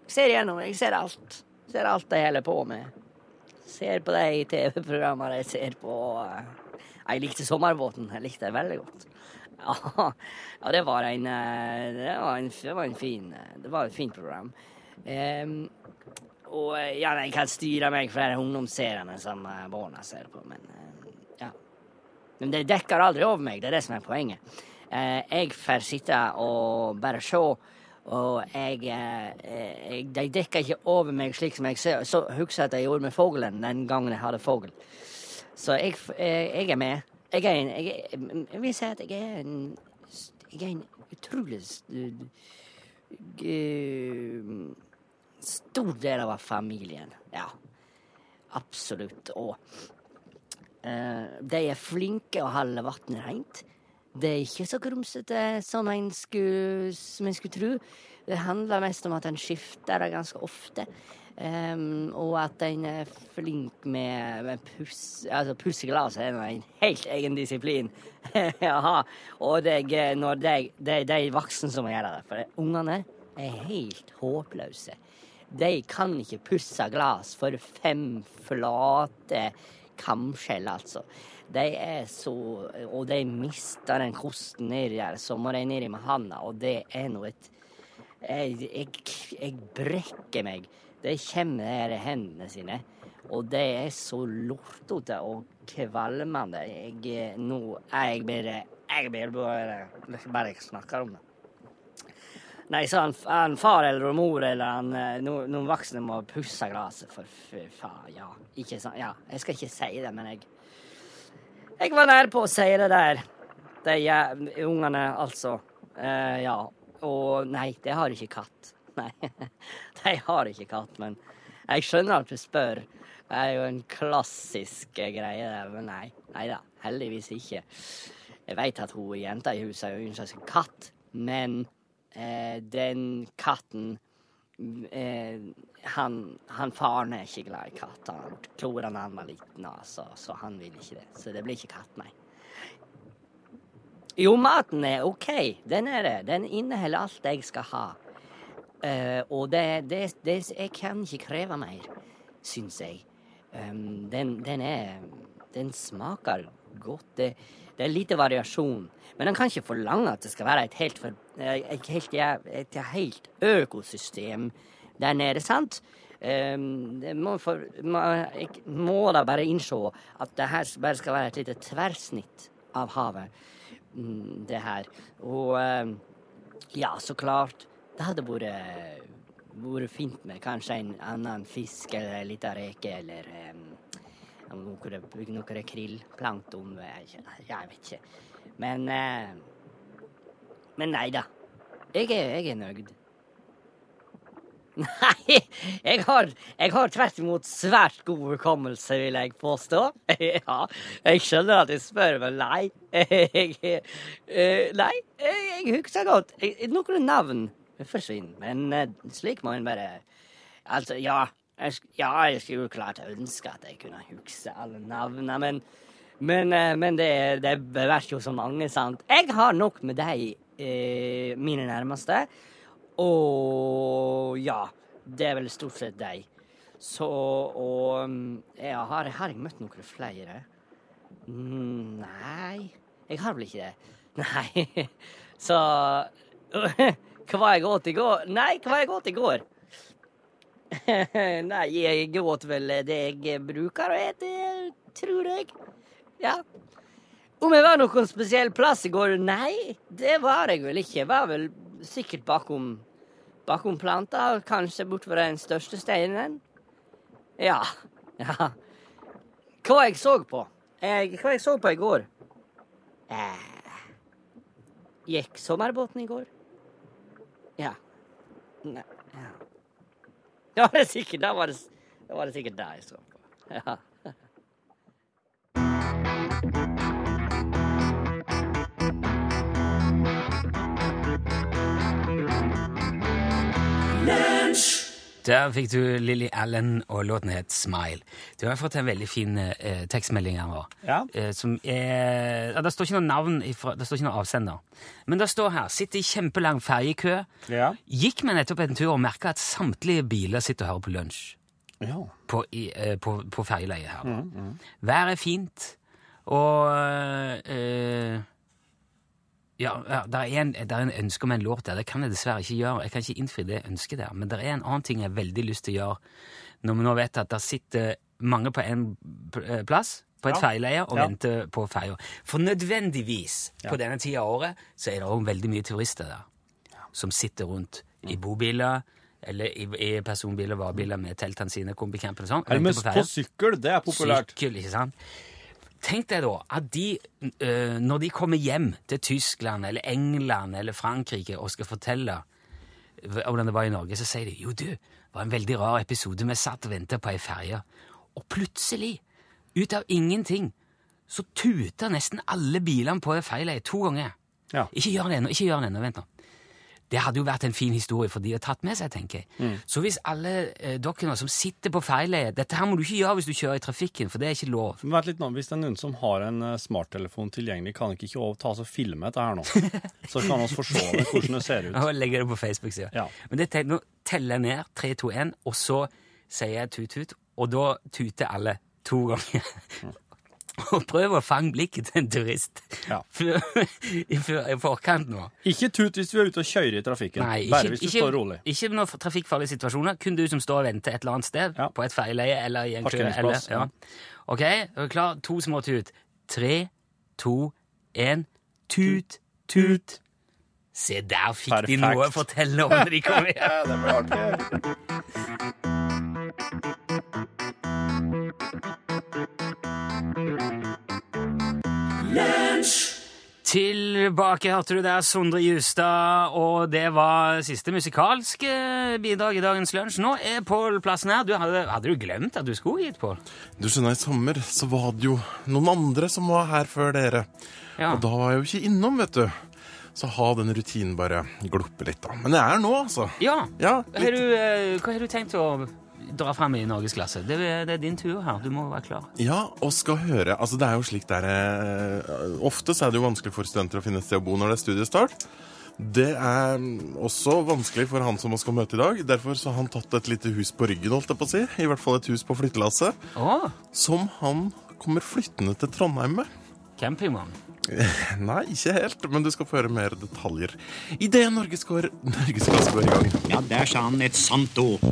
ser gjennom. Jeg ser alt. Ser alt de holder på med. Ser på de TV-programmene jeg ser på. eh, Jeg likte Sommerbåten. Jeg likte det veldig godt. Ja, ja det var en eh, Det var en, det var en fin eh, Det var et fint program. Ehm, og eh, ja, jeg kan styre meg for de ungdomsseriene som eh, barna ser på, men eh, ja. Men det dekker aldri over meg, det er det som er poenget. Jeg får sitte og bare se, Og jeg, jeg De dekker ikke over meg slik som jeg ser, så husker at jeg gjorde med fuglen den gangen jeg hadde fugl. Så jeg, jeg er med. Jeg er en jeg, jeg vil si at jeg er en Jeg er en utrolig uh, stor del av familien. Ja. Absolutt. Og uh, de er flinke å holde vannet rent. Det er ikke så grumsete som en skulle, skulle tro. Det handler mest om at en skifter det ganske ofte. Um, og at en er flink med, med puss Altså pusse glass er en helt egen disiplin. Jaha. Og det, er de, de, de voksne som må gjøre det. For ungene er helt håpløse. De kan ikke pusse glass for fem flate kamskjell, altså. De er så Og de mister den kosten nedi der, så må de nedi med handa, og det er nå et jeg, jeg, jeg brekker meg. De kommer der i hendene sine, og det er så lortete og kvalmende. Jeg, nå er jeg bare Jeg bare Bare jeg snakker om det. Nei, så han, han far eller mor eller han, eh, no, noen voksne må pusse glasset, for fy faen, ja. Ikke sant? Ja, jeg skal ikke si det, men jeg Jeg var nær på å si det der. De ungene, altså. Eh, ja. Og nei, de har ikke katt. Nei, de har ikke katt, men jeg skjønner at du spør. Det er jo en klassisk greie der, men nei. Nei da, heldigvis ikke. Jeg veit at hun jenta i huset ønsker seg katt, men eh, den katten eh, han, han faren er ikke glad i katter. Han klora da han var liten, altså, så han vil ikke det. Så det blir ikke katt, nei. Jo, maten er OK. Den er det. Den inneholder alt jeg skal ha. Eh, og det, det, det Jeg kan ikke kreve mer, syns jeg. Um, den, den er Den smaker godt. Det, det er lite variasjon. Men en kan ikke forlange at det skal være et helt, for, eh, et helt, et helt økosystem der nede, sant? Um, må, for, må, jeg må da bare innse at det her bare skal være et lite tverrsnitt av havet. Mm, det her. Og um, ja, så klart, det hadde vært, vært fint med kanskje en annen fisk eller en liten reke eller um, noe, noe krillplankton. Jeg, jeg vet ikke. Men eh, Men nei da. Jeg er, jeg er nøyd. Nei, jeg har, jeg har tvert imot svært god hukommelse, vil jeg påstå. Ja, jeg skjønner at jeg spør, men nei. Jeg, eh, nei, jeg husker godt. Jeg- Noen navn forsvinner, men eh, slik må en bare Altså, ja. Jeg, ja, jeg skulle jo klart ønske at jeg kunne huske alle navnene, men men, eh, men det, det blir jo så mange, sant. Jeg har nok med deg, eh, mine nærmeste. Og ja, det er vel stort sett deg. Så og mm, ja, har, har jeg møtt noen flere? Mm, Nei, jeg har vel ikke det. Nei. Så Hva jeg åt i går? Nei, hva jeg åt i går? Nei, jeg gråt vel det jeg bruker å ete, tror jeg. Ja. Om jeg var noen spesiell plass i går? Nei, det var jeg vel ikke. Jeg var vel sikkert bakom bakom planta, kanskje bortover den største steinen. Ja. Ja. Hva jeg så på? Jeg, hva jeg så på i går? Eh, gikk sommerbåten i går? Ja. Nei. Da var det sikkert da var det, da var det sikkert det jeg så på. Ja. Der fikk du Lily Allen, og låten het Smile. Du har fått en veldig fin eh, tekstmelding her nå. Ja. Eh, som er ja, Det står ikke noe navn, ifra, det står ikke noe avsender. Men det står her 'Sitter i kjempelang ferjekø'. Ja. Gikk meg nettopp en tur og merka at samtlige biler sitter og hører på lunsj ja. på, i, eh, på, på ferjeleiet her. Været er fint, og eh, ja, ja det, er en, det er en ønske om en låt der. Det kan jeg dessverre ikke gjøre. Jeg kan ikke innfri det ønsket der. Men det er en annen ting jeg har veldig lyst til å gjøre, når vi nå vet at det sitter mange på en plass på et Ja. ferjeleie og Ja. venter på ferja. For nødvendigvis på denne tida av året så er det òg veldig mye turister der som sitter rundt i bobiler, eller i, i personbiler varebiler med teltene sine, kombicamper og sånn. Eller på, på sykkel, det er populært. Sykkel, ikke sant? Tenk deg da at de, øh, når de kommer hjem til Tyskland eller England eller Frankrike og skal fortelle hvordan det var i Norge, så sier de jo du, det var en veldig rar episode. Vi satt og ventet på ei ferje, og plutselig, ut av ingenting, så tuta nesten alle bilene på feil vei to ganger. Ja. Ikke gjør det ennå, ikke gjør det ennå, vent nå. Det hadde jo vært en fin historie for de å tatt med seg, tenker jeg. Så hvis alle eh, dere nå som sitter på feil Dette her må du ikke gjøre hvis du kjører i trafikken, for det er ikke lov. Men vent litt nå, Hvis det er noen som har en eh, smarttelefon tilgjengelig, kan dere ikke ta oss og filme dette her nå? Så kan vi få se hvordan det ser ut. Og legger det på Facebook-sida. Ja. Men det nå teller jeg ned 3, 2, 1, og så sier jeg tut-tut, og da tuter alle to ganger. og prøv å fange blikket til en turist Ja. i, forkant nå. Ikke tut hvis du er ute og kjører i trafikken. Nei, Bare hvis du står rolig. Ikke noen trafikkfarlige situasjoner. Kun du som står og venter et eller annet sted, Ja. på et feileie eller i en kø. Ja. Ok, er du klar? To små tut. Tre, to, én. Tut, tut. Se, der fikk de noe å fortelle om når de kom hjem. det ble artig. Tilbake hørte du der Sondre Justad, og det var siste musikalske bidrag i dagens lunsj. Nå er Pål plassen her. Du hadde, hadde du glemt at du skulle hit, Pål? Du skjønner, i sommer så var det jo noen andre som var her før dere. Ja. Og da var jeg jo ikke innom, vet du. Så ha den rutinen bare gluppe litt, da. Men jeg er nå, altså. Ja. Ja, Har litt. du, eh, hva har du tenkt å dra fram i norgesklasse? Det, er- det er din tur her. Du må være klar. Ja, og skal høre Altså, det er jo slik der eh, Ofte så er det jo vanskelig for studenter å finne et sted å bo når det er studiestart. Det er også vanskelig for han som vi skal møte i dag. Derfor så har han tatt et lite hus på ryggen, holdt jeg på å si. I hvert fall et hus på flyttelasset. Oh. Som han kommer flyttende til Trondheim med. Campingvogn? Nei, ikke helt, men du skal få høre mer detaljer idet Norgesklasse går i gang. Ja, der sa han et sant ord.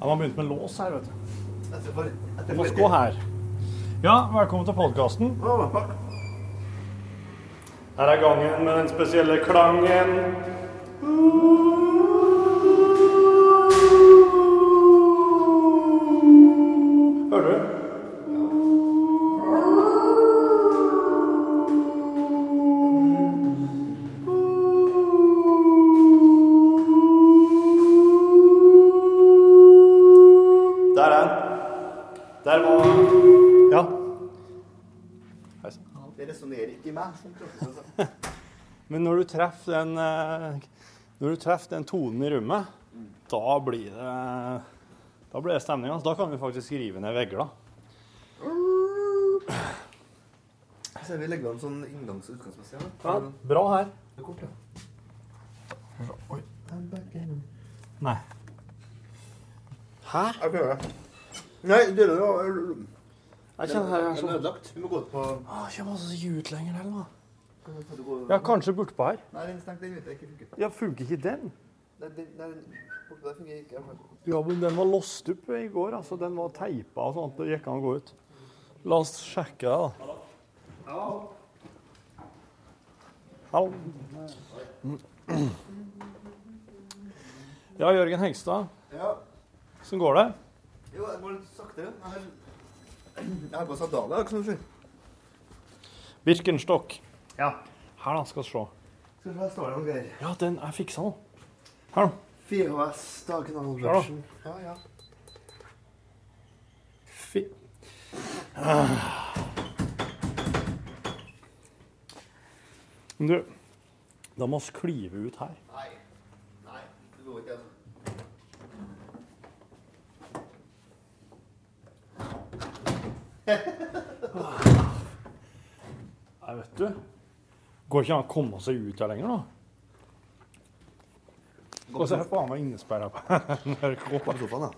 Han har begynt med lås her, vet du. Du må gå her. Ja, velkommen til podkasten. Her er gangen med den spesielle klangen. Hører ikke meg. som. Men når du treffer den eh, Når du treffer den tonen i rommet, da blir det Da blir det stemning. Altså. Da kan vi faktisk rive ned vegger, da. Så vi legger an sånn inngangs- og utgangsmessig. Ja, bra her. Det er kort, ja. Nei. Hæ? Jeg prøver det. Nei, det er Jeg kjenner her er den er sånn ødelagt. Vi må gå ut på Å, Ikke masse ljud lenger heller, da. Ja, kanskje bortpå her. Nei, den stengte stengt. Den ute. ikke funket. Ja, funker ikke den? Nei, den, den, borte der fungerer ikke. Ja, men den var låst opp i går. altså. Den var teipa og sånt. Det gikk an å gå ut. La oss sjekke det, da. Hallo. Ja, Jørgen Hegstad. Ja. Hvordan går det? Jo, det går litt sakte. Jeg har, jeg har på sandaler, ikke sant? Birkenstock. Ja. Her, da. Skal vi se. Skal vi se, står det noen greier. Ja, den er fiksa nå. Her, da. 4HS, da, Ja. kanalbransjen. Ja, ja. Fi... Ah. Men du, da må vi klyve ut her. Nei. Nei, det går ikke, altså. Nei, vet du. Går ikke an å komme seg ut her lenger, da? Og så er det faen meg innesperra på sofaen, da.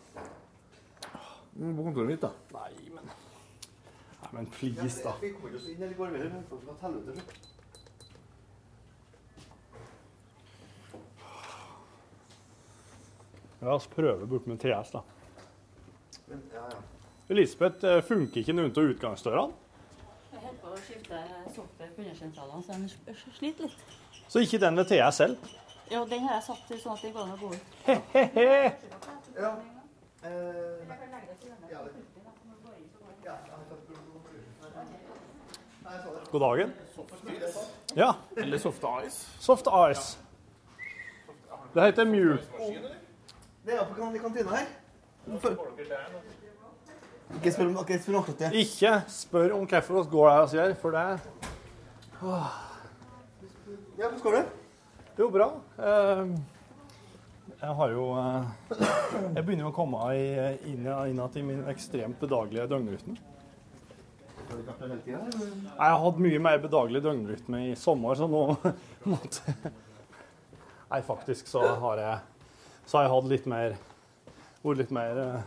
På kontoret mitt, da. Nei, men Nei, men please, da. Vi kommer oss inn i går, vi fått noe helvete. La oss prøve bort med TS, da. Men, ja, ja. Elisabeth, eh, funker ikke noen av utgangsdørene? på å skifte software på undersentralene, så den sliter litt. Så ikke den ved selv? Jo, den har jeg satt til sånn at det går an å gå ut. Ja. Eh, ja, det. God dagen. Ja. Eller Soft Ice. Soft Ice. Det heter Mew. Det er på kantina her. Ikke spør om ikke spør om akkurat det. Ikke spør om hvorfor vi går der og sier, for det Åh. Ja, hvordan går det? Jo, bra. Eh, Jeg har jo eh, Jeg begynner å komme i- inn, inn i min ekstremt bedagelige døgnrytme. Jeg har hatt mye mer bedagelig døgnrytme i sommer, så nå måtte Nei, faktisk så har jeg så har jeg hatt litt mer vært litt mer eh,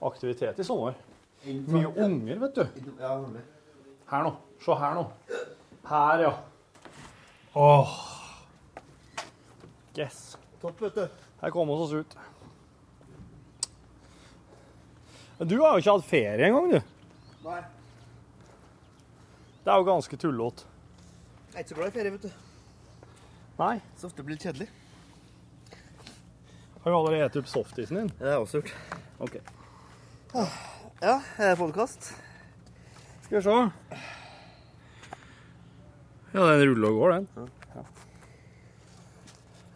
aktivitet i sommer. Mye unger, vet du. Her nå. Se her nå. Her, ja. Åh. Yes. Topp, vet du. Her kom vi oss ut. Men du har jo ikke hatt ferie engang, du. Nei. Det er jo ganske tullete. Jeg er ikke så glad i ferie, vet du. Nei. Så ofte blir det kjedelig. Har du allerede spist opp softisen din? Det har jeg også gjort. OK. Ja, er podkast? Skal vi se. Ja, den ruller og går, den.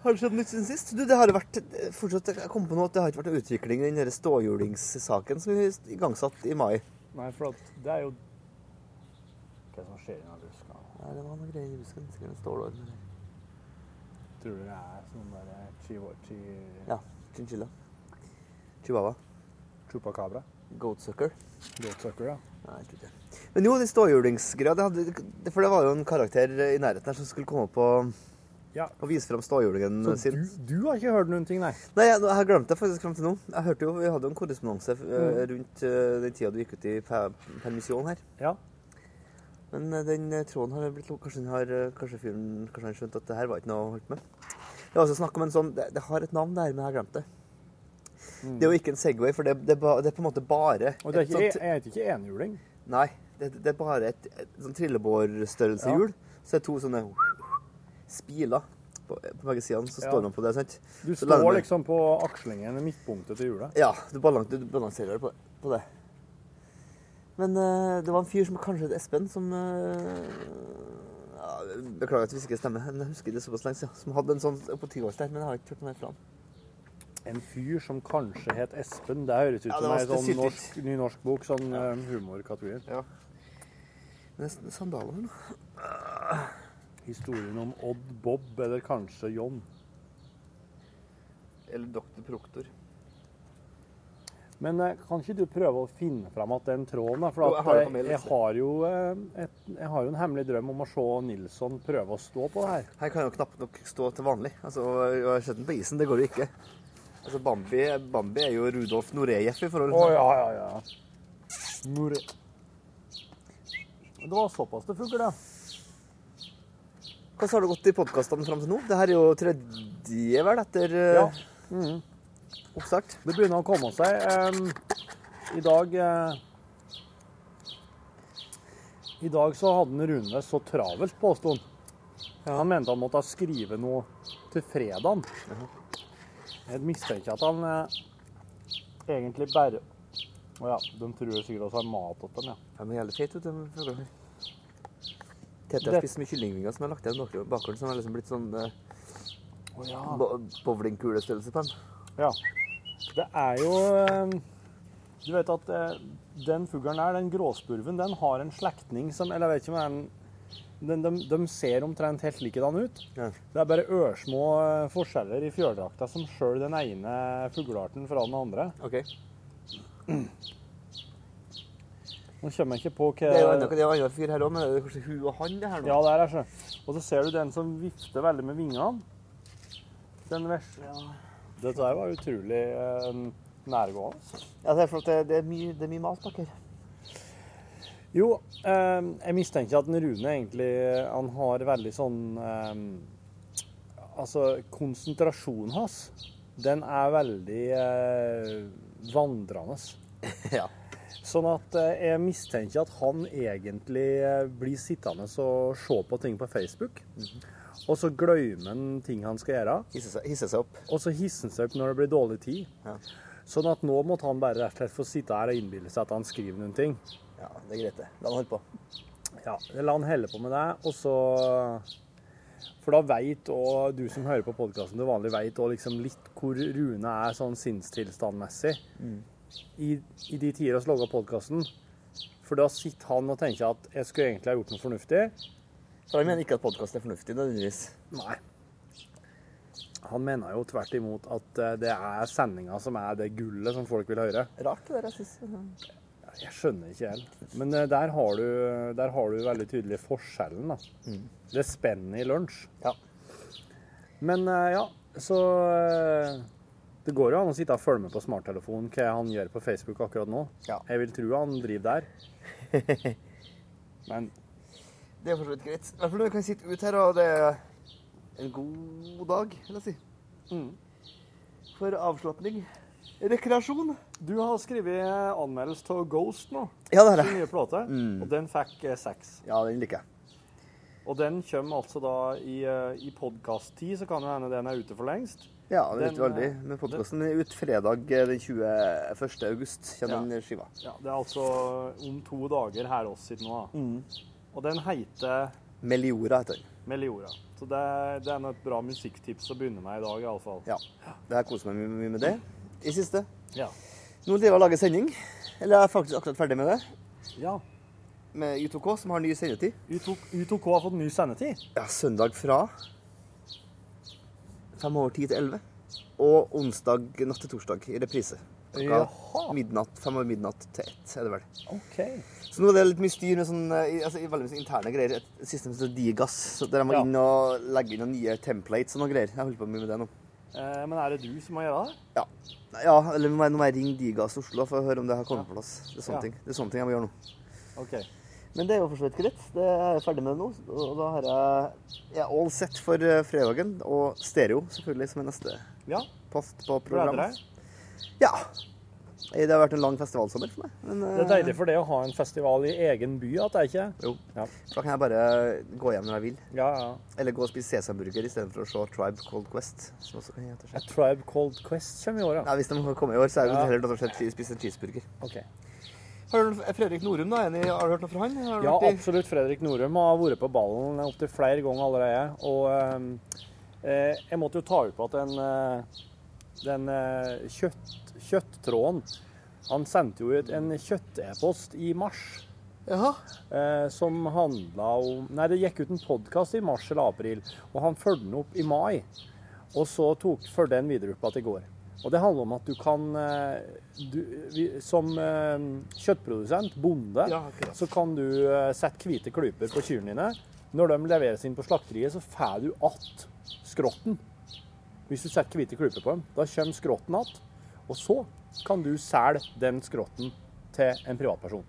Har det skjedd nytt siden sist? Du, det har vært fortsatt, Jeg kom på noe at det har ikke vært en utvikling i den ståhjulingssaken som vi igangsatte i mai. Nei, for det er jo Hva som skjer i den buska? Nei, det var noe greier i busken. Sikkert en stålorm. Tror du det er sånn derre chihuahua chi, Ja. Chinchilla. Chihuahua. Chupacabra? Goatsucker. Goatsucker, ja. Nei, jeg tror ikke. Men jo, de ståhjulingsgreia, for det var jo en karakter i nærheten her som skulle komme og, Ja. og vise frem ståhjulingen Så sin. du, du har ikke hørt noen ting, nei? Nei, jeg, jeg har glemt det faktisk fram til nå. Jeg hørte jo, Vi hadde jo en korrespondanse eh, Mm. rundt eh, den tida du gikk ut i per permisjon her. Ja. Men eh, den tråden har blitt. Kanskje, har, kanskje fyren kanskje han skjønte at det her var ikke noe å holde på med. Det var også snakk om en sånn Det, det har et navn der, men jeg har glemt det. Det er jo ikke en Segway, for det, det, det er på en måte bare Og det er ikke, sånt- jeg ikke enhjuling. Nei, det, det er bare et, et sånn trillebårstørrelseshjul. Så det er to sånne spiler på, på begge sidene, så Ja. står man på det. sant? Du Så står liksom på akslingen, midtpunktet til hjulet. Ja, du, balan du balanserer på, på det. Men uh, det var en fyr som kanskje het Espen, som uh, ja, Beklager at hvis ikke stemmer, men jeg husker det såpass lenge siden. Som hadde en sånn på tiårs der, men jeg har ikke hørt noe mer fra han. En fyr som kanskje het Espen. Det høres ut Ja, som en ei sånn norsk, ny norsk bok. Sånn ja. humorkategori. Ja. Nesten er sandaler nå. Historien om Odd Bob, eller kanskje John. Eller Dr. Proktor. Men eh, kan ikke du prøve å finne fram at den tråden? da? For Jo, jeg har eh, jeg, har jo, eh, et, jeg har jo en hemmelig drøm om å se Nilsson prøve å stå på det her. Her kan jo knapt nok stå til vanlig. Altså, Jeg har sett den på isen, det går jo ikke. Altså, Bambi, Bambi er jo Rudolf Norejev i forhold til Å ja, ja, ja. Nore... Det var såpass det funker, det. Hvordan har det gått i podkastene fram til nå? Det her er jo tredje, vel, etter eh, Ja. Mm. oppstart. Det begynner å komme seg. I dag eh, I dag så hadde Rune så travelt, påsto han. Han mente han måtte skrive noe til fredagen. Jeg mistenker at han eh, egentlig bare Å ja, de tror sikkert også har mat til dem, ja. Ja, men jævlig feit ut, den fuglen her. Tete har Det- spist mye kyllingvinger som er lagt igjen bakgården, som har liksom blitt sånn eh, oh, ja. bowlingkulestørrelse på den. Ja. Det er jo eh, Du vet at eh, den fuglen der, den gråspurven, den har en slektning som Eller jeg vet ikke om det er en den, de, de ser omtrent helt likedan ut. Ja. Det er bare ørsmå eh, forskjeller i fjørdrakta som sjøl den ene fuglearten fra den andre. Ok. Nå kommer jeg ikke på hva Det er jo det en annen fyr her òg, men det er kanskje hun og han, det her nå? Ja, der er så. Og så ser du den som vifter veldig med vingene. Den vesle Dette der var utrolig eh, nærgående. Ja, det er at det, det er mye, det er mye mat bak her. Jo, eh, jeg mistenker at den Rune egentlig han har veldig sånn eh, Altså, konsentrasjonen hans, den er veldig eh, vandrende. ja. Sånn at eh, jeg mistenker at han egentlig eh, blir sittende og se på ting på Facebook. Og så glemmer han ting han skal gjøre. Hisse seg opp. Og så hisser han seg opp når det blir dårlig tid. Ja. Sånn at nå måtte han bare rett og slett få sitte her og innbille seg at han skriver noen ting. Ja, det er greit, det. La han holde på. Ja, La han helle på med det, og så For da veit òg du som hører på podkasten til vanlig, veit òg liksom litt hvor Rune er sånn sinnstilstandmessig i, i de tider vi logger podkasten. For da sitter han og tenker at jeg skulle egentlig ha gjort noe fornuftig. For han mener ikke at podkasten er fornuftig, nødvendigvis. Nei. Han mener jo tvert imot at eh, det er sendinga som er det gullet som folk vil høre. Rart det der, jeg syns. Jeg skjønner ikke helt. Men eh, der har du, der har du veldig tydelig forskjellen, da. Det spennet i lunsj. Ja. Men eh, ja, så eh, Det går jo an å sitte og følge med på smarttelefonen hva han gjør på Facebook akkurat nå. Ja. Jeg vil tro han driver der. Men Det er for så vidt greit. I hvert fall når vi kan sitte ute her, og det er en god dag, vil jeg si. Mm. For avslapning. Rekreasjon. du har skrevet anmeldelse av Ghost nå, Ja, det er sin det. nye plate, Mm. og den fikk eh, seks. Ja, den liker jeg. Og den kommer altså da i, eh, i podkast-tid, så kan det hende den er ute for lengst. Ja, det vet du Den, aldri. eh, Men podkasten er ute fredag den 21. august. Kommer Ja. den skiva. Ja, Det er altså om to dager her oss sitter nå. da. Mm. Og den heter Meliora heter den. Meliora. Så det, det er et bra musikktips å begynne med i dag, iallfall. Ja. Det har koser meg mye med det i siste. Ja. Nå driver jeg og lager sending. Eller jeg er faktisk akkurat ferdig med det. ja. Med U2K, som har ny sendetid. U2, U2K har fått ny sendetid. Ja, søndag fra fem over ti til elleve. Og onsdag natt til torsdag i reprise. Klokka midnatt, fem over midnatt til ett, er det vel. OK. Så nå er det litt mye styr med sånn, eh, altså, veldig mye interne greier. Et system som heter Digas, der jeg må Ja. inn og legge inn noen nye templates og noe greier. Jeg holder på mye med det nå. Eh, men er det du som må gjøre det? Ja, ja eller nå må jeg- ringe Digas Oslo for å høre om det har kommet på plass. Det er sånne Ja. ting Det er sånne ting jeg må gjøre nå. OK. Men det er jo for så vidt greit. Det er jeg ferdig med det nå. Og da har jeg, jeg er all set for eh, fredagen. Og stereo, selvfølgelig, som er neste Ja. post på Gleder programmet. deg? Ja. Eh, Det har vært en lang festivalsommer for meg. Men, Det er deilig for det å ha en festival i egen by, at det er ikke Jo. Ja. Da kan jeg bare gå hjem når jeg vil. Ja, ja. Eller gå og spise sesamburger istedenfor å se Tribe Cold Quest. Som også kan hete A Tribe Called Quest kommer i år, ja. Ja, hvis de kommer i år, så er det Ja. heller rett og spise en cheeseburger. Okay. Har du Fredrik Norum, da? Enig, har du hørt noe fra han? Har du Ja, i- absolutt. Fredrik Norum har vært på ballen opptil flere ganger allerede. Og ehm, eh, jeg måtte jo ta ut på at den, eh, den eh, kjøtt, kjøtttråden Han sendte jo ut en kjøtt-e-post i mars. Jaha. Eh, som handla om Nei, det gikk ut en podkast i mars eller april, og han fulgte den opp i mai. Og så tok fulgte den videre opp igjen i går. Og det handler om at du kan eh, du, Som eh, kjøttprodusent, bonde, Ja, så kan du sette hvite klyper på kyrne dine. Når de leveres inn på slakteriet, så får du att skrotten. Hvis du setter hvite klyper på dem. Da kommer skrotten att. Og så kan du selge den skrotten til en privatperson.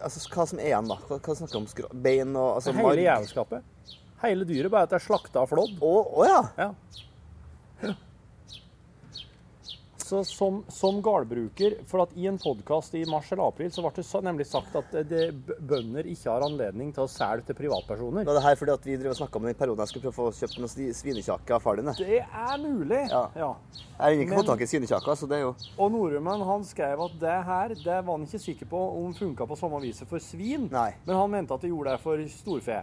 Altså, hva som er igjen, da? Hva, hva snakker vi om? Bein og altså, Hele jævelskapet. Hele dyret, bare at det er slakta og flådd. Å å ja. Ja. Så som, som gårdbruker For at i en podkast i mars eller april så ble det nemlig sagt at det, bønder ikke har anledning til å selge til privatpersoner. Det her fordi at vi og snakka om den perioden jeg skulle prøve å få kjøpt noen svinekjaker svinekjake av far din? Det er mulig. Ja. ja. Jeg har ikke fått tak i svinekjaker, så det er jo Og Nordrømmen han skrev at det her det var han ikke sikker på om funka på samme viset for svin, Nei. men han mente at det gjorde det for storfe.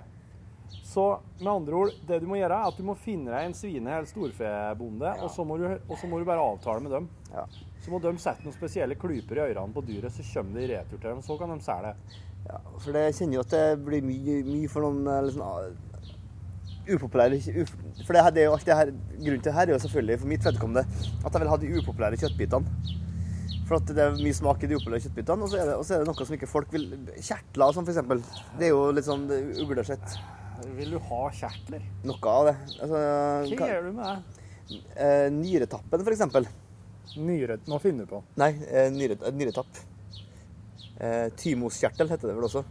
Så med andre ord, det du må gjøre, er at du må finne deg en svine- eller storfebonde, og, så må du, og så må du bare avtale med dem. Ja. Så må de sette noen spesielle klyper i ørene på dyret, så kommer det i retur til dem. Så kan de selge det. ja, For det kjenner jo at det blir mye, mye for noen liksom, upopulære uf, For det, her, det er jo alt det her Grunnen til det her er jo selvfølgelig for mitt vedkommende at jeg vil ha de upopulære kjøttbitene. For at det er mye smak i de upopulære kjøttbitene, og så er det, så er det noe som ikke folk vil Kjertler og sånn, eksempel. Det er jo litt sånn uglesett. Vil du ha kjertler? Noe av det. Altså, Hva gjør du med det? eh, nyretappen, eksempel. Nyre... Nå finner du på. Nei, eh, eh, nyretapp. Thymoskjertel heter det vel også.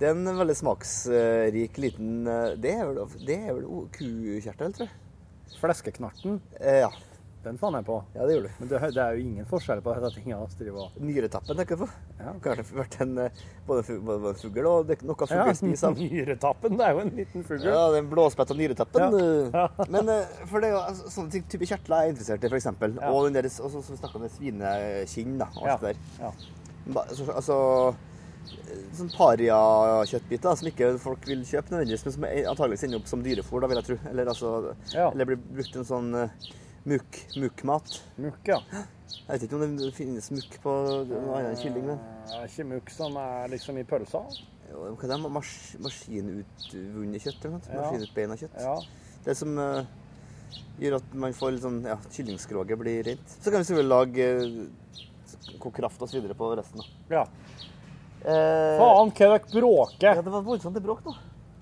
Det er en veldig smaksrik liten Det er vel, det er vel kukjertel, tror jeg. Fleskeknarten. Ja. Den fant jeg på. Ja, det gjorde du. Men det, det er jo ingen forskjell på disse tingene. vi driver og- Nyretappen tenker jeg på. Ja. Kanskje vært en, eh, både, både en fugl og det, noe fugl Ja, spiser av. Nyretappen, det er jo en liten fugl. Ja, den blåspetta nyretappen. Ja. ja. Men eh, for det er jo altså, sånne ting, type kjertler jeg er interessert i, f.eks. Ja. Og den der, og så, så vi snakka om det svinekinn da, og Ja. alt det der. Ja. Så, Altså, eh, sånn paria-kjøttbiter som ikke folk vil kjøpe nødvendigvis, men som antakeligvis ender opp som dyrefôr, da, vil jeg tro. Eller, altså, Ja. eller blir brukt en sånn mukk, mukkmat. Mukk, ja. Jeg vet ikke om det finnes mukk på noe annet enn kylling, men Det er ikke mukk som er liksom i pølsa. Jo, Hva er det? Mas maskinutvunnet kjøtt? eller noe? Ja. Maskinutbeina kjøtt? Ja. Det som uh, gjør at man får litt sånn Ja, kyllingskroget blir rent. Så kan vi selvfølgelig lage uh, kraft og så videre på resten, da. ja. Eh, Faen, hva er dere bråker! Ja, det var voldsomt det bråk nå.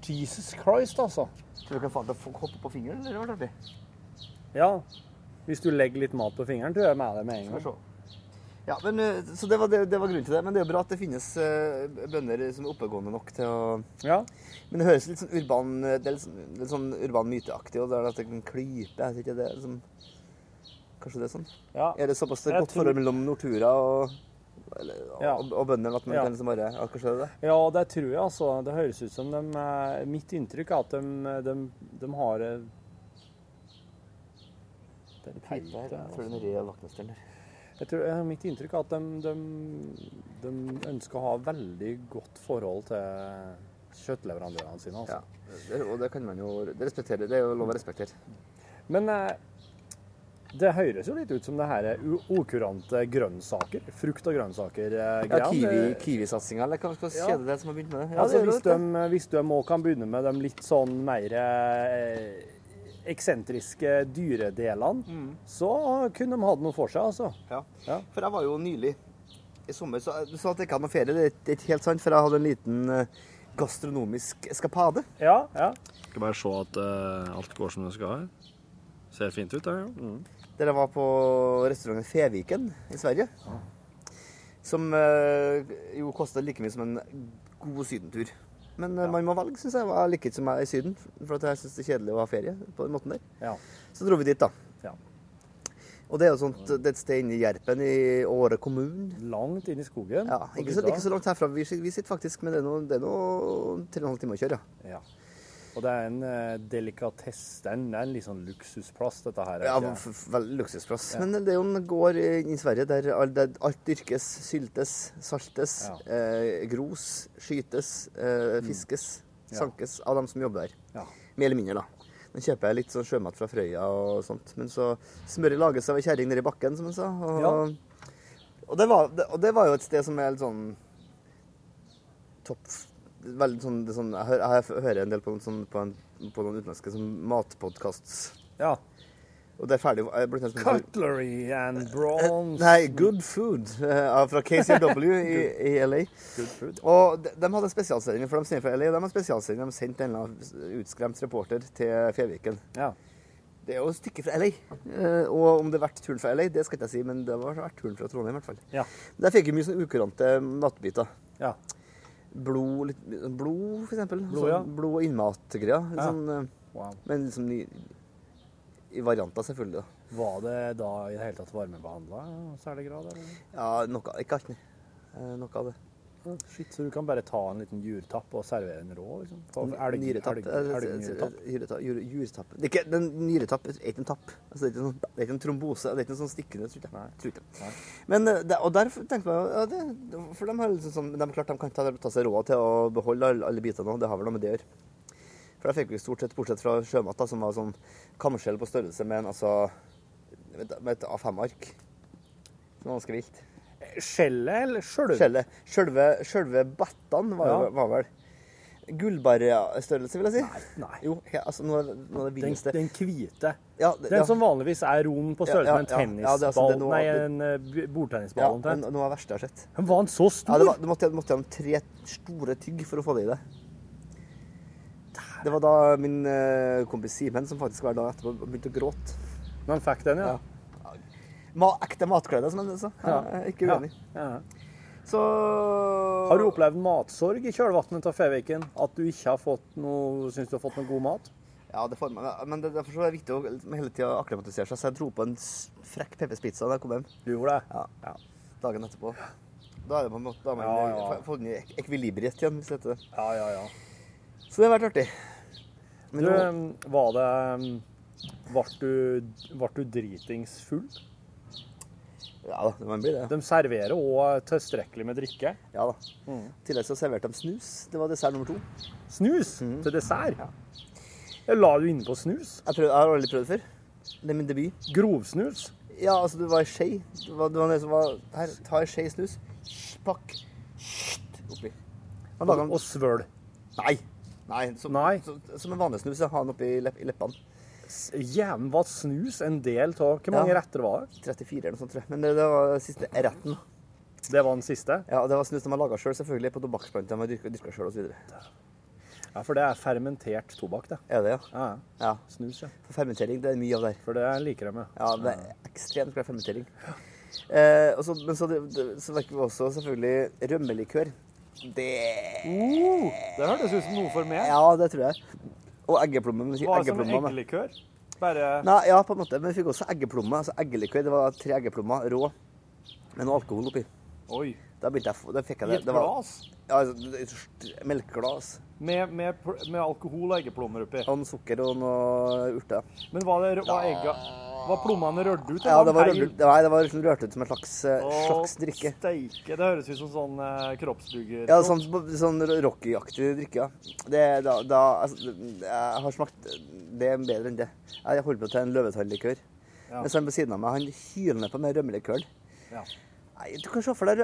Jesus Christ, altså. Tror du kan få han til å hoppe på fingeren, eller var det? Ja. Hvis du legger litt mat på fingeren, tror jeg med det med en gang. Ja, men, eh, så det var, det, det var grunnen til det. Men det er jo bra at det finnes eh, bønder som er oppegående nok til å Ja. Men det høres litt sånn urban Det er litt sånn, litt sånn urban myteaktig, er at det kan klype. Jeg ikke, det er liksom Kanskje det er sånn? ja. Er det såpass Jeg godt tror- forhold mellom Nortura og, eller, Ja. og, og bøndene at man Ja. kan liksom bare Ja, kanskje det er det? Ja, det tror jeg, altså. Det høres ut som de eh, Mitt inntrykk er at de, de, de har eh, er pipe, Jeg tror altså. den red vaktmesteren der. Jeg tror, eh, mitt inntrykk er at de, de, de ønsker å ha veldig godt forhold til kjøttleverandørene sine. Altså. Ja. Det, og det kan man jo det respektere. Det er jo lov å respektere. Men eh, det høres jo litt ut som det her er ukurante grønnsaker. Frukt- og grønnsaker-greia. Ja, kiwi- Kiwi-satsinga, eller hva skal Ja. kjede det som har begynt med det? altså, det hvis, det, de, hvis de òg kan begynne med de litt sånn mer eh, eksentriske dyredelene, så kunne de hatt noe for seg, altså. Ja. Ja. For jeg var jo nylig i sommer, så du sa at jeg ikke hadde noe ferie. Det er ikke- helt sant, for jeg hadde en liten eh, gastronomisk eskapade. Ja, ja. Skal bare se at uh, alt går som det skal her. Ser fint ut, det. Ja. Mm. Dere var på restauranten Feviken i Sverige. Som uh, jo kosta like mye som en god sydentur. Men ja. man må velge, syns jeg. var like som jeg er i Syden. For at jeg syns det er kjedelig å ha ferie på den måten der. Ja. Så dro vi dit, da. Ja. Og det er jo sånt, det er et sted inne i Gjerpen i Åre kommune. Langt inn i skogen. Ja, ikke så, ikke så langt herfra vi, vi sitter faktisk, men det er nå og en halv time å kjøre. Ja. Og det er en eh, delikatesse. Det er en, det er en litt sånn luksusplass, dette her. er Ja, ikke? veldig luksusplass. Ja. Men det er jo en gård i, Sverige der alt, der alt dyrkes, syltes, saltes, Ja. eh, gros, skytes, eh, fiskes, Ja. sankes av dem som jobber der. Ja. Mer eller mindre, da. Nå kjøper jeg litt sånn sjømat fra Frøya og sånt, men så smøret lages av ei kjerring nedi bakken, som hun sa. Og, Ja. og, det var, det, og det var jo et sted som er litt sånn topp Veldig sånn, det sånn jeg, hører, jeg hører en del på, sånn, på, en, på noen utenlandske sånn matpodkasts. ja. Og det er ferdig annet Cutlery and bronze. Nei, Good Food eh, fra KCW i, i LA. Good food. Og de, de hadde en spesialsending, for de sender fra LA, og de har spesialsending. De sendte en eller annen utskremt reporter til Feviken. Ja. Det er jo et stykke fra LA. Eh, og om det er vært turen fra LA, det skal ikke jeg si, men det var vært turen fra Trondheim i hvert fall. Ja. Der fikk vi mye sånn ukurante nattbiter. Ja. Blod, litt, blod for eksempel. Blod, sånn, blod og innmatgreier. Litt Ja. Sånn, eh, Wow. men liksom i, i varianter, selvfølgelig. da. Var det da i det hele tatt varmebehandla i særlig grad? Eller? Ja, noe, ikke alt, nei. Eh, noe av det. Shit, så du kan bare ta en liten jurtapp og servere den rå? liksom? Elg- Nyretapp. eh. Nyretapp. Jurtapp. Den nyretapp er ikke en tapp. Altså, det, er ikke en, det er ikke en trombose. Det er ikke en sånn stikkende, tror jeg. Men, eh, det, og der tenkte man ja, det, For de har liksom sånn, de, klart de kan ta, ta seg råd til å beholde alle, alle bitene, det har vel noe med det å gjøre. For da fikk vi stort sett, bortsett fra sjømat, som var sånn kamskjell på størrelse med en altså, med, et- A5-ark. Det var ganske vilt. Skjellet eller sjølve? Skjellet. Sjølve, sjølve battene var, Ja. var vel gullbarrestørrelse, vil jeg si. Nei. nei. Jo, ja, altså noe, noe av det Den, villeste. den hvite. Ja, det- Den som vanligvis er rom på størrelse med en tennisball Ja, altså- det er noe- Nei, en eh, bordtennisball ja, noe av det verste jeg har sett. Men Var den så stor? Ja, det var, du måtte, måtte gjennom tre store tygg for å få det i det. Det var da min eh, kompis Simen som faktisk hver dag etterpå begynte å gråte. Når han fikk den, ja. Ja. Ma, ekte matglede, som han sa. Ja. Jeg ikke uenig. Ja. Så Har du opplevd matsorg i kjølvannet av Feviken? At du ikke har fått noe, syns du har fått noe god mat? Ja, det får man. Men det, derfor er det viktig å liksom hele tida akklimatisere seg. Så jeg dro på en frekk pepperspizza da jeg kom hjem. Du gjorde det? Ja. ja. Dagen etterpå. Da er det på en måte Da har man Ja, ja. ek- ekvilibriet igjen, hvis det heter det. Ja, ja, ja. Så det har vært artig. Men Du, nå, var det Ble du, du dritings full? Ja da, man blir det. De serverer òg tilstrekkelig med drikke. Ja da. I tillegg så serverte de snus. Det var dessert nummer to. Snus til dessert. Ja. Jeg La du innpå snus? Jeg, prøv, jeg har aldri prøvd det før. Det er min debut. Grovsnus? Ja, altså, det var ei skje. Det var, det var som var Her, ta ei skje snus. Pakk. Oppi. Og, Og svøl. Nei. Nei, som, Nei. så- som en vanlig snus. Ha den oppi lepp, leppene. Jævlen var snus en del av Hvor mange Ja. retter var det? 34 eller noe sånt, tror jeg. Men det, det var siste retten. Det var den siste? Ja, det var snus de har laga sjøl, selv, selvfølgelig. På tobakksplanter de har dyrka, sjøl osv. Ja, for det er fermentert tobakk, det. Er det, ja? Ja, ja? Snus, ja. For fermentering, det er mye av det. For det liker de, ja. Ja, det er ekstremt glad fermentering. Eh, også, men så, det, så fikk vi også selvfølgelig rømmelikør. Det Uh, det hørtes ut som noe for meg. Ja, det tror jeg. Og eggeplomme. men Var det som eggeplommer med. eggelikør? Bare Nei, ja, på en måte. Men vi fikk også eggeplomme. Altså eggelikør. Det var tre eggeplommer rå med noe alkohol oppi. Oi. Da begynte jeg, da fikk jeg I det. et det var, glass? Ja, altså, det- et melkeglass. Med, med, pl- med alkohol og eggeplommer oppi. Og noe sukker og noe urter. Men var, det, var, egga, var plommene rørt ut? Ja, det var, rørt, nei, det var liksom rørt ut som en slags, eh, slags drikke. Steike, det høres ut som sånn eh, kroppsbygger. Ja, sånn, sånn Rocky-aktig drikke, ja. Det, da, da, altså, jeg har smakt Det er bedre enn det. Jeg holder på til en løvetannlikør. Ja. Mens han på siden av meg, han hyler ned på med rømmelikøren. Ja. Nei, Du kan se for deg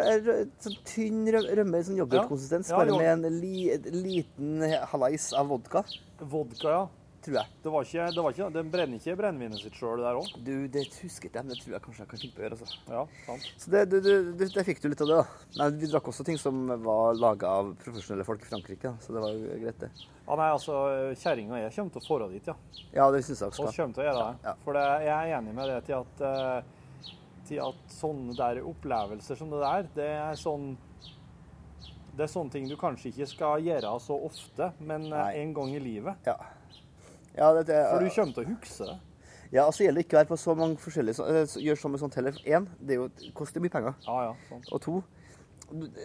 sånn tynn rø- rømme, sånn yoghurtkonsistens, Ja, bare med en li, liten halais av vodka, Vodka, ja. Tror jeg. Det var ikke, det var ikke, Den brenner ikke brennevinet sitt sjøl der òg? Du, det husker jeg, men det tror jeg kanskje jeg kan finne på å gjøre. altså. Ja, sant. Så det, du, du, det, fikk du litt av det, da. Men vi drakk også ting som var laga av profesjonelle folk i Frankrike, da. så det var jo greit, det. Ja, nei, altså, Kjerringa og jeg kommer til å få dit, ja. Ja, det syns jeg også Og kommer til å gjøre det. Ja. For det, jeg er enig med det til at, eh, til at sånne der opplevelser som det der, det er sånn det er sånne ting du kanskje ikke skal gjøre så ofte, men eh, Nei. en gang i livet. Ja. Ja det, det, For du kommer til å huske det. Ja, altså gjelder det ikke å være på så mange forskjellige så- eh, så- Gjør sånn med sånt heller. Én, det er jo, det koster mye penger. Ja, ja, sant. Og to,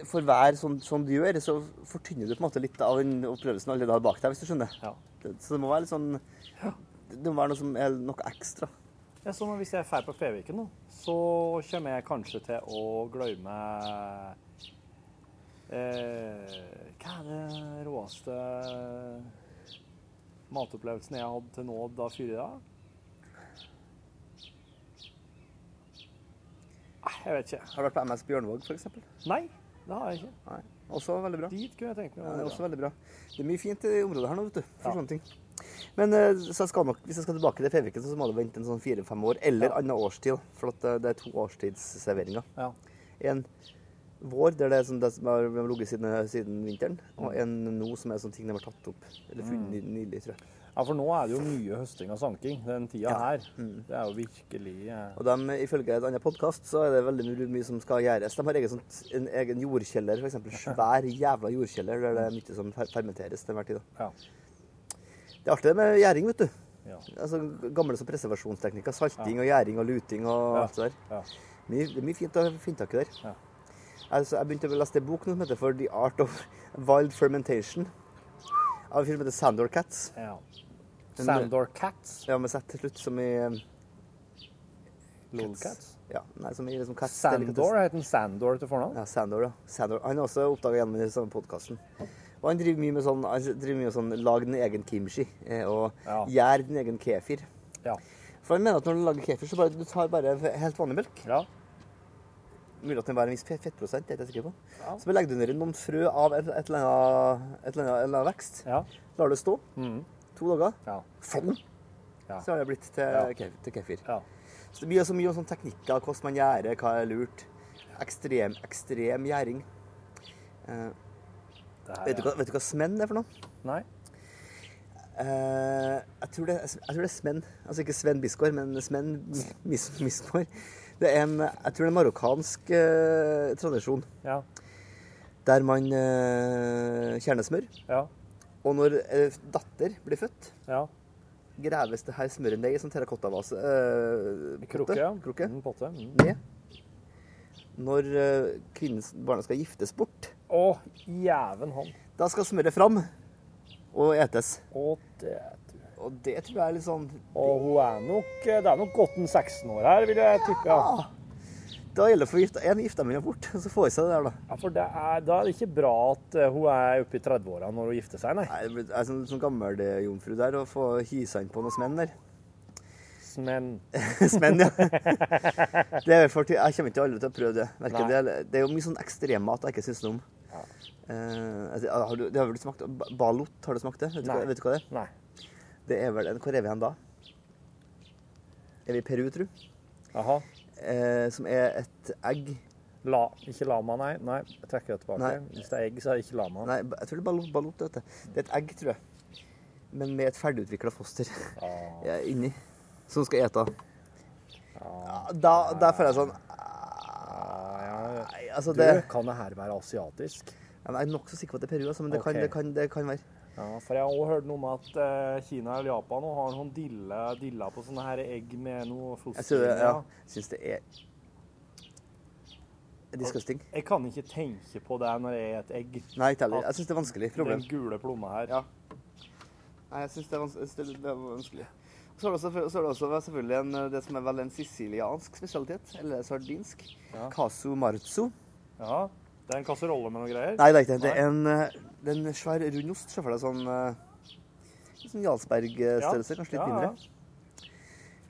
for hver sånn, sånn du gjør, så fortynner du på en måte litt av den opplevelsen alle har bak deg, hvis du skjønner. Ja. Det- Så det må være litt sånn Det må være noe som er noe ekstra. Ja, så sånn Hvis jeg drar på Feviken nå, så kommer jeg kanskje til å glemme eh, Hva er det råeste matopplevelsen jeg har hatt til nå da? Nei, jeg vet ikke. Har du vært på MS Bjørnvåg, f.eks.? Nei, det har jeg ikke. Nei. Også veldig bra. Dit kunne jeg tenkt meg å det er dra. også veldig bra. Det er mye fint i området her nå, vet du. For Ja. sånne ting. Men eh, så jeg skal nok, hvis jeg skal tilbake til Feviken, så må du vente en sånn fire-fem år, eller Ja. annen årstid. For det, det er to årstidsserveringer. Ja. En vår, der det er sånn det som har ligget siden, siden vinteren, Mm. og en nå som er sånne ting de har tatt opp. Eller funnet mm. nylig, tror jeg. ja, for nå er det jo mye høsting og sanking den tida Ja. her. Det er jo virkelig eh, Og de, ifølge et annet podkast så er det veldig mye, som skal gjøres. De har egen, sånt, en egen jordkjeller, f.eks. Svær jævla jordkjeller der det er mye som fermenteres til enhver tid. Ja. Det er artig det med gjæring, vet du. Ja. Altså, gamle som preservasjonsteknikker. Salting og gjæring og luting og alt det der. Ja. Mye, det er mye fint å finne tak i der. Altså, jeg begynte å lese en bok som heter For the Art of Wild Fermentation. Av en film som heter Sandor Cats. ja. Sandor Cats. Ja, med Z til slutt, som i um, Lolcats. Ja, nei, som i liksom Cats Sandor heter han Sandor til fornavn? Ja, Sandor, ja. Sandor. Han er også oppdaga gjennom den samme podkasten. Og han driver mye med sånn, han driver mye med sånn lag din egen kimchi eh, og Ja. gjær din egen kefir. Ja. For han mener at når du lager kefir, så bare, du tar bare helt vanlig melk. Ja. Mulig at den har en viss fettprosent, det er jeg ikke sikker på. Ja. Så legger du ned noen frø av et, et, eller annet, et eller annet, eller annet, vekst. Ja. Lar det stå mm. to dager. Ja. Sånn. Ja. Så har det blitt til, kef, til kefir. Ja. Så det blir så mye om sånne teknikker, hvordan man gjør, hva er lurt. Ekstrem, ekstrem gjæring. Eh, vet, du hva, vet du hva smenn er for noe? Nei? Eh, jeg, tror det, jeg tror det er smenn. Altså ikke Sven Bisgaard, men Smen Mis, Misgaard. Det er en, jeg tror det er en marokkansk eh, tradisjon Ja. der man eh, kjerner smør. Ja. Og når eh, datter blir født, Ja. graves det her smøret ned i sånn terrakottavase eh, Krukke, ja. Krukke. Mm, potte. Mm. Ned. Når eh, kvinnens barna skal giftes bort, Å, jæven hånd. da skal smøret fram og etes. Å, det Og det tror jeg er litt sånn Og hun er nok Det er nok godt en 16 år her, vil jeg tippe. Ja. Da gjelder det for å gifte en gifter meg bort, så får jeg seg det der, da. Ja, for det er, Da er det ikke bra at eh, hun er oppe i 30-åra når hun gifter seg, nei. Nei, det blir- er sånn, sånn gammel det, jomfru der, å få hysa inn på noen smenn der. Smenn. Smenn, ja. Det er for, jeg kommer ikke aldri til å prøve det. Det, det er jo mye sånn ekstremmat jeg ikke syns noe om. Eh, altså, har du, det har du smakt ba- Balot, har du smakt det? Vet du, hva, vet du hva det er? Nei. Det er vel en Hvor er vi hen da? Er vi i Peru, tru? Jaha. Eh, som er et egg La, ikke lama, nei. Nei, jeg trekker det tilbake. Nei. Hvis det er egg, så er det ikke lama. Nei, jeg tror det er vet. Det er et egg, tror jeg. Men med et ferdigutvikla foster ja, inni. Som skal ete. Ah. da, da føler jeg sånn Nei, altså det Du, kan det her være asiatisk? Jeg er nokså sikker på at det er Peru, altså, men det, kan, det, kan, det kan være. Ja, for jeg har også hørt noe om at eh, Kina eller Japan nå har noen dille, dilla på sånne her egg med noe Jeg foster synes det, ja, syns det er disgusting. Jeg kan ikke tenke på det når jeg er et egg. Nei, ikke heller. Jeg syns det er vanskelig. Problem. Den gule plomma her. Ja. Nei, jeg syns det, er vans- jeg synes det er vanskelig. Så er det også, så er det også selvfølgelig en, det som er vel en siciliansk spesialitet, eller sardinsk. Ja. Casu marzo. Ja, Det er en kasserolle med noe greier? Nei, det er ikke det. Det er en, eh, det er en svær rund ost. Se for deg sånn, eh, sånn Jarlsberg-størrelse, kanskje litt mindre. ja.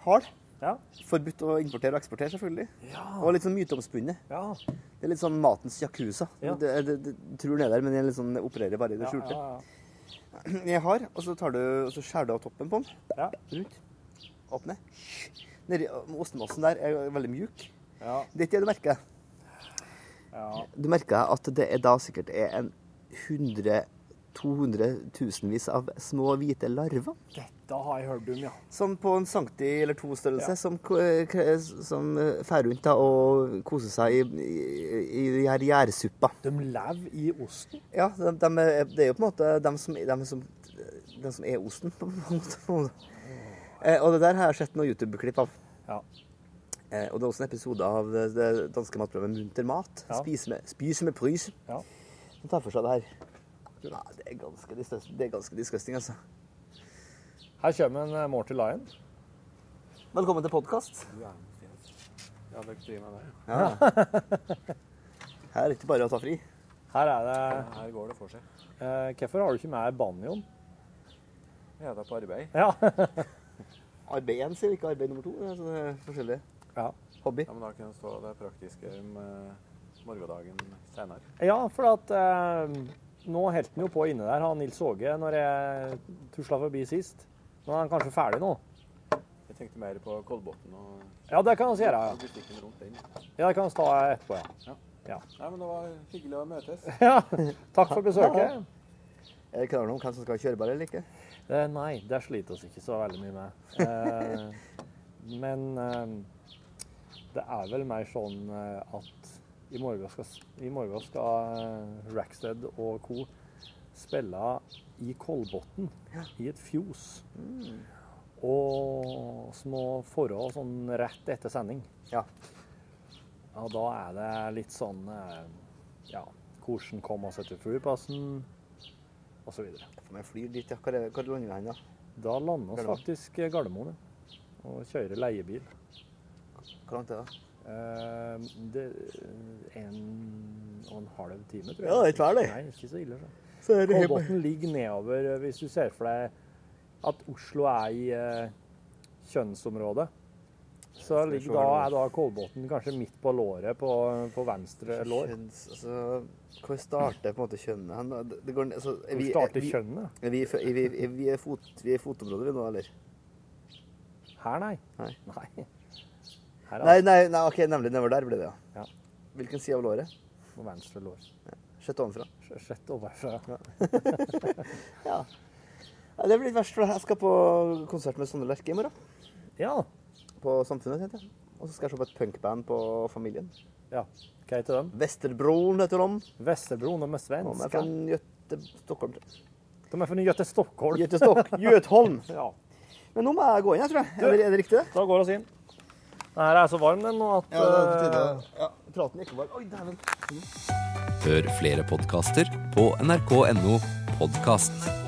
Hard. Ja. Forbudt å importere og eksportere, selvfølgelig. Ja. Og litt sånn myteomspunnet. Ja. Det er litt sånn matens yakuza. Ja. Det, det, det, tror det er der, men den liksom sånn, opererer bare i det skjulte. ja, Jeg har, og så, tar du, og så skjærer du av toppen på den. Ja. Rundt. Åpne. Nedi, ostemassen der er veldig mjuk. Ja. Det er ikke det du merker. Ja. Du merker at det er da sikkert er en 100 200 tusenvis av små hvite larver. Dette har jeg hørt om, ja. Sånn på en centi eller to størrelse, Ja. som, som eh, fer rundt da, og koser seg i, i, i gjærsuppa. De lever i osten? Ja, de, de det er jo på en måte de som, de som, de som er osten, på en måte. Oh. Eh, og det der har jeg sett noen YouTube-klipp av. Ja. Eh, og det er også en episode av det, det danske matprogrammet Munter mat. Ja. Spise med, spise med prys. Ja. Som tar for seg det her. Ja, det er ganske, det er ganske disgusting, altså. Her kommer en eh, Morty Lion. Velkommen til podkast. Ja, dere driver med det. Ja. Her er det ikke bare å ta fri. Her er det Her går det for seg. eh, Hvorfor har du ikke med banjoen? Jeg er da på arbeid. Ja. Arbeid én, sier vi ikke arbeid nummer to. Det er forskjellig. ja. Hobby. Ja, men da kan det stå det praktiske med morgendagen senere. Ja, for at eh, nå holdt han jo på inne der, han Nils Åge, når jeg tusla forbi sist. Nå er han kanskje ferdig nå. Jeg tenkte mer på Kolbotn og Ja, det kan vi gjøre. Ja, butikken rundt den. ja det kan vi ta etterpå, ja. Ja. Ja. Nei, men det var hyggelig å møtes. ja. Takk for besøket. Er det klart om hvem som skal kjøre bare eller ikke? Eh, nei, det sliter oss ikke så veldig mye med. Eh, men eh, det er vel mer sånn eh, at i morgen skal, i morgen skal eh, Rackstead og co. spille i Kolbotn, i et fjos. Og små må forhold sånn rett etter sending. Ja. Og da er det litt sånn eh, Ja, hvordan komme seg til flyplassen, osv. For meg flyr dit, ja. Hvor hvor lander vi hen, da? Da lander vi faktisk eh, Gardermoen. Og kjører leiebil. Hvor langt er det? Eh, det en og en halv time, tror jeg. Ja, det er ikke verre, det. Nei, ikke så ille. Så. Så er Kolbotn ligger nedover, eh, hvis du ser for deg at Oslo er i eh, kjønnsområdet. Så ligger da, er da Kolbotn kanskje midt på låret på, på venstre lår. Kjønns, altså, hvor starter på en måte kjønnet hen? Det, det går, altså, er Hvor vi- starter er vi- kjønnet? Er vi, er vi, er vi, er fot, vi er i fotområdet vi nå, eller? Her, nei. Nei. Nei. Her er Nei, nei, nei, ok, nemlig nedover der ble det, ja. Ja. Hvilken side av låret? på venstre lår. Sett ovenfra. Sett overfra. Ja. ja. Det blir litt verst, for jeg skal på konsert med Sondre Lerche i morgen. Ja. På Samfunnet, heter det. Og så skal jeg se på et punkband på Familien. ja. Hva heter de? Vesterbroen heter de. Vesterbro, de er De er svenske. fra Göte, Stockholm. jeg. De er fra Göte Stockholm. Göte Stock, Götholm. Ja. Men nå må jeg gå inn, jeg tror jeg. Er det, er det riktig, det? Da går vi inn. Den her er så varm den nå at Ja, det. Ja, praten gikk over. Oi, dæven. Hør flere podkaster på nrk.no podkast.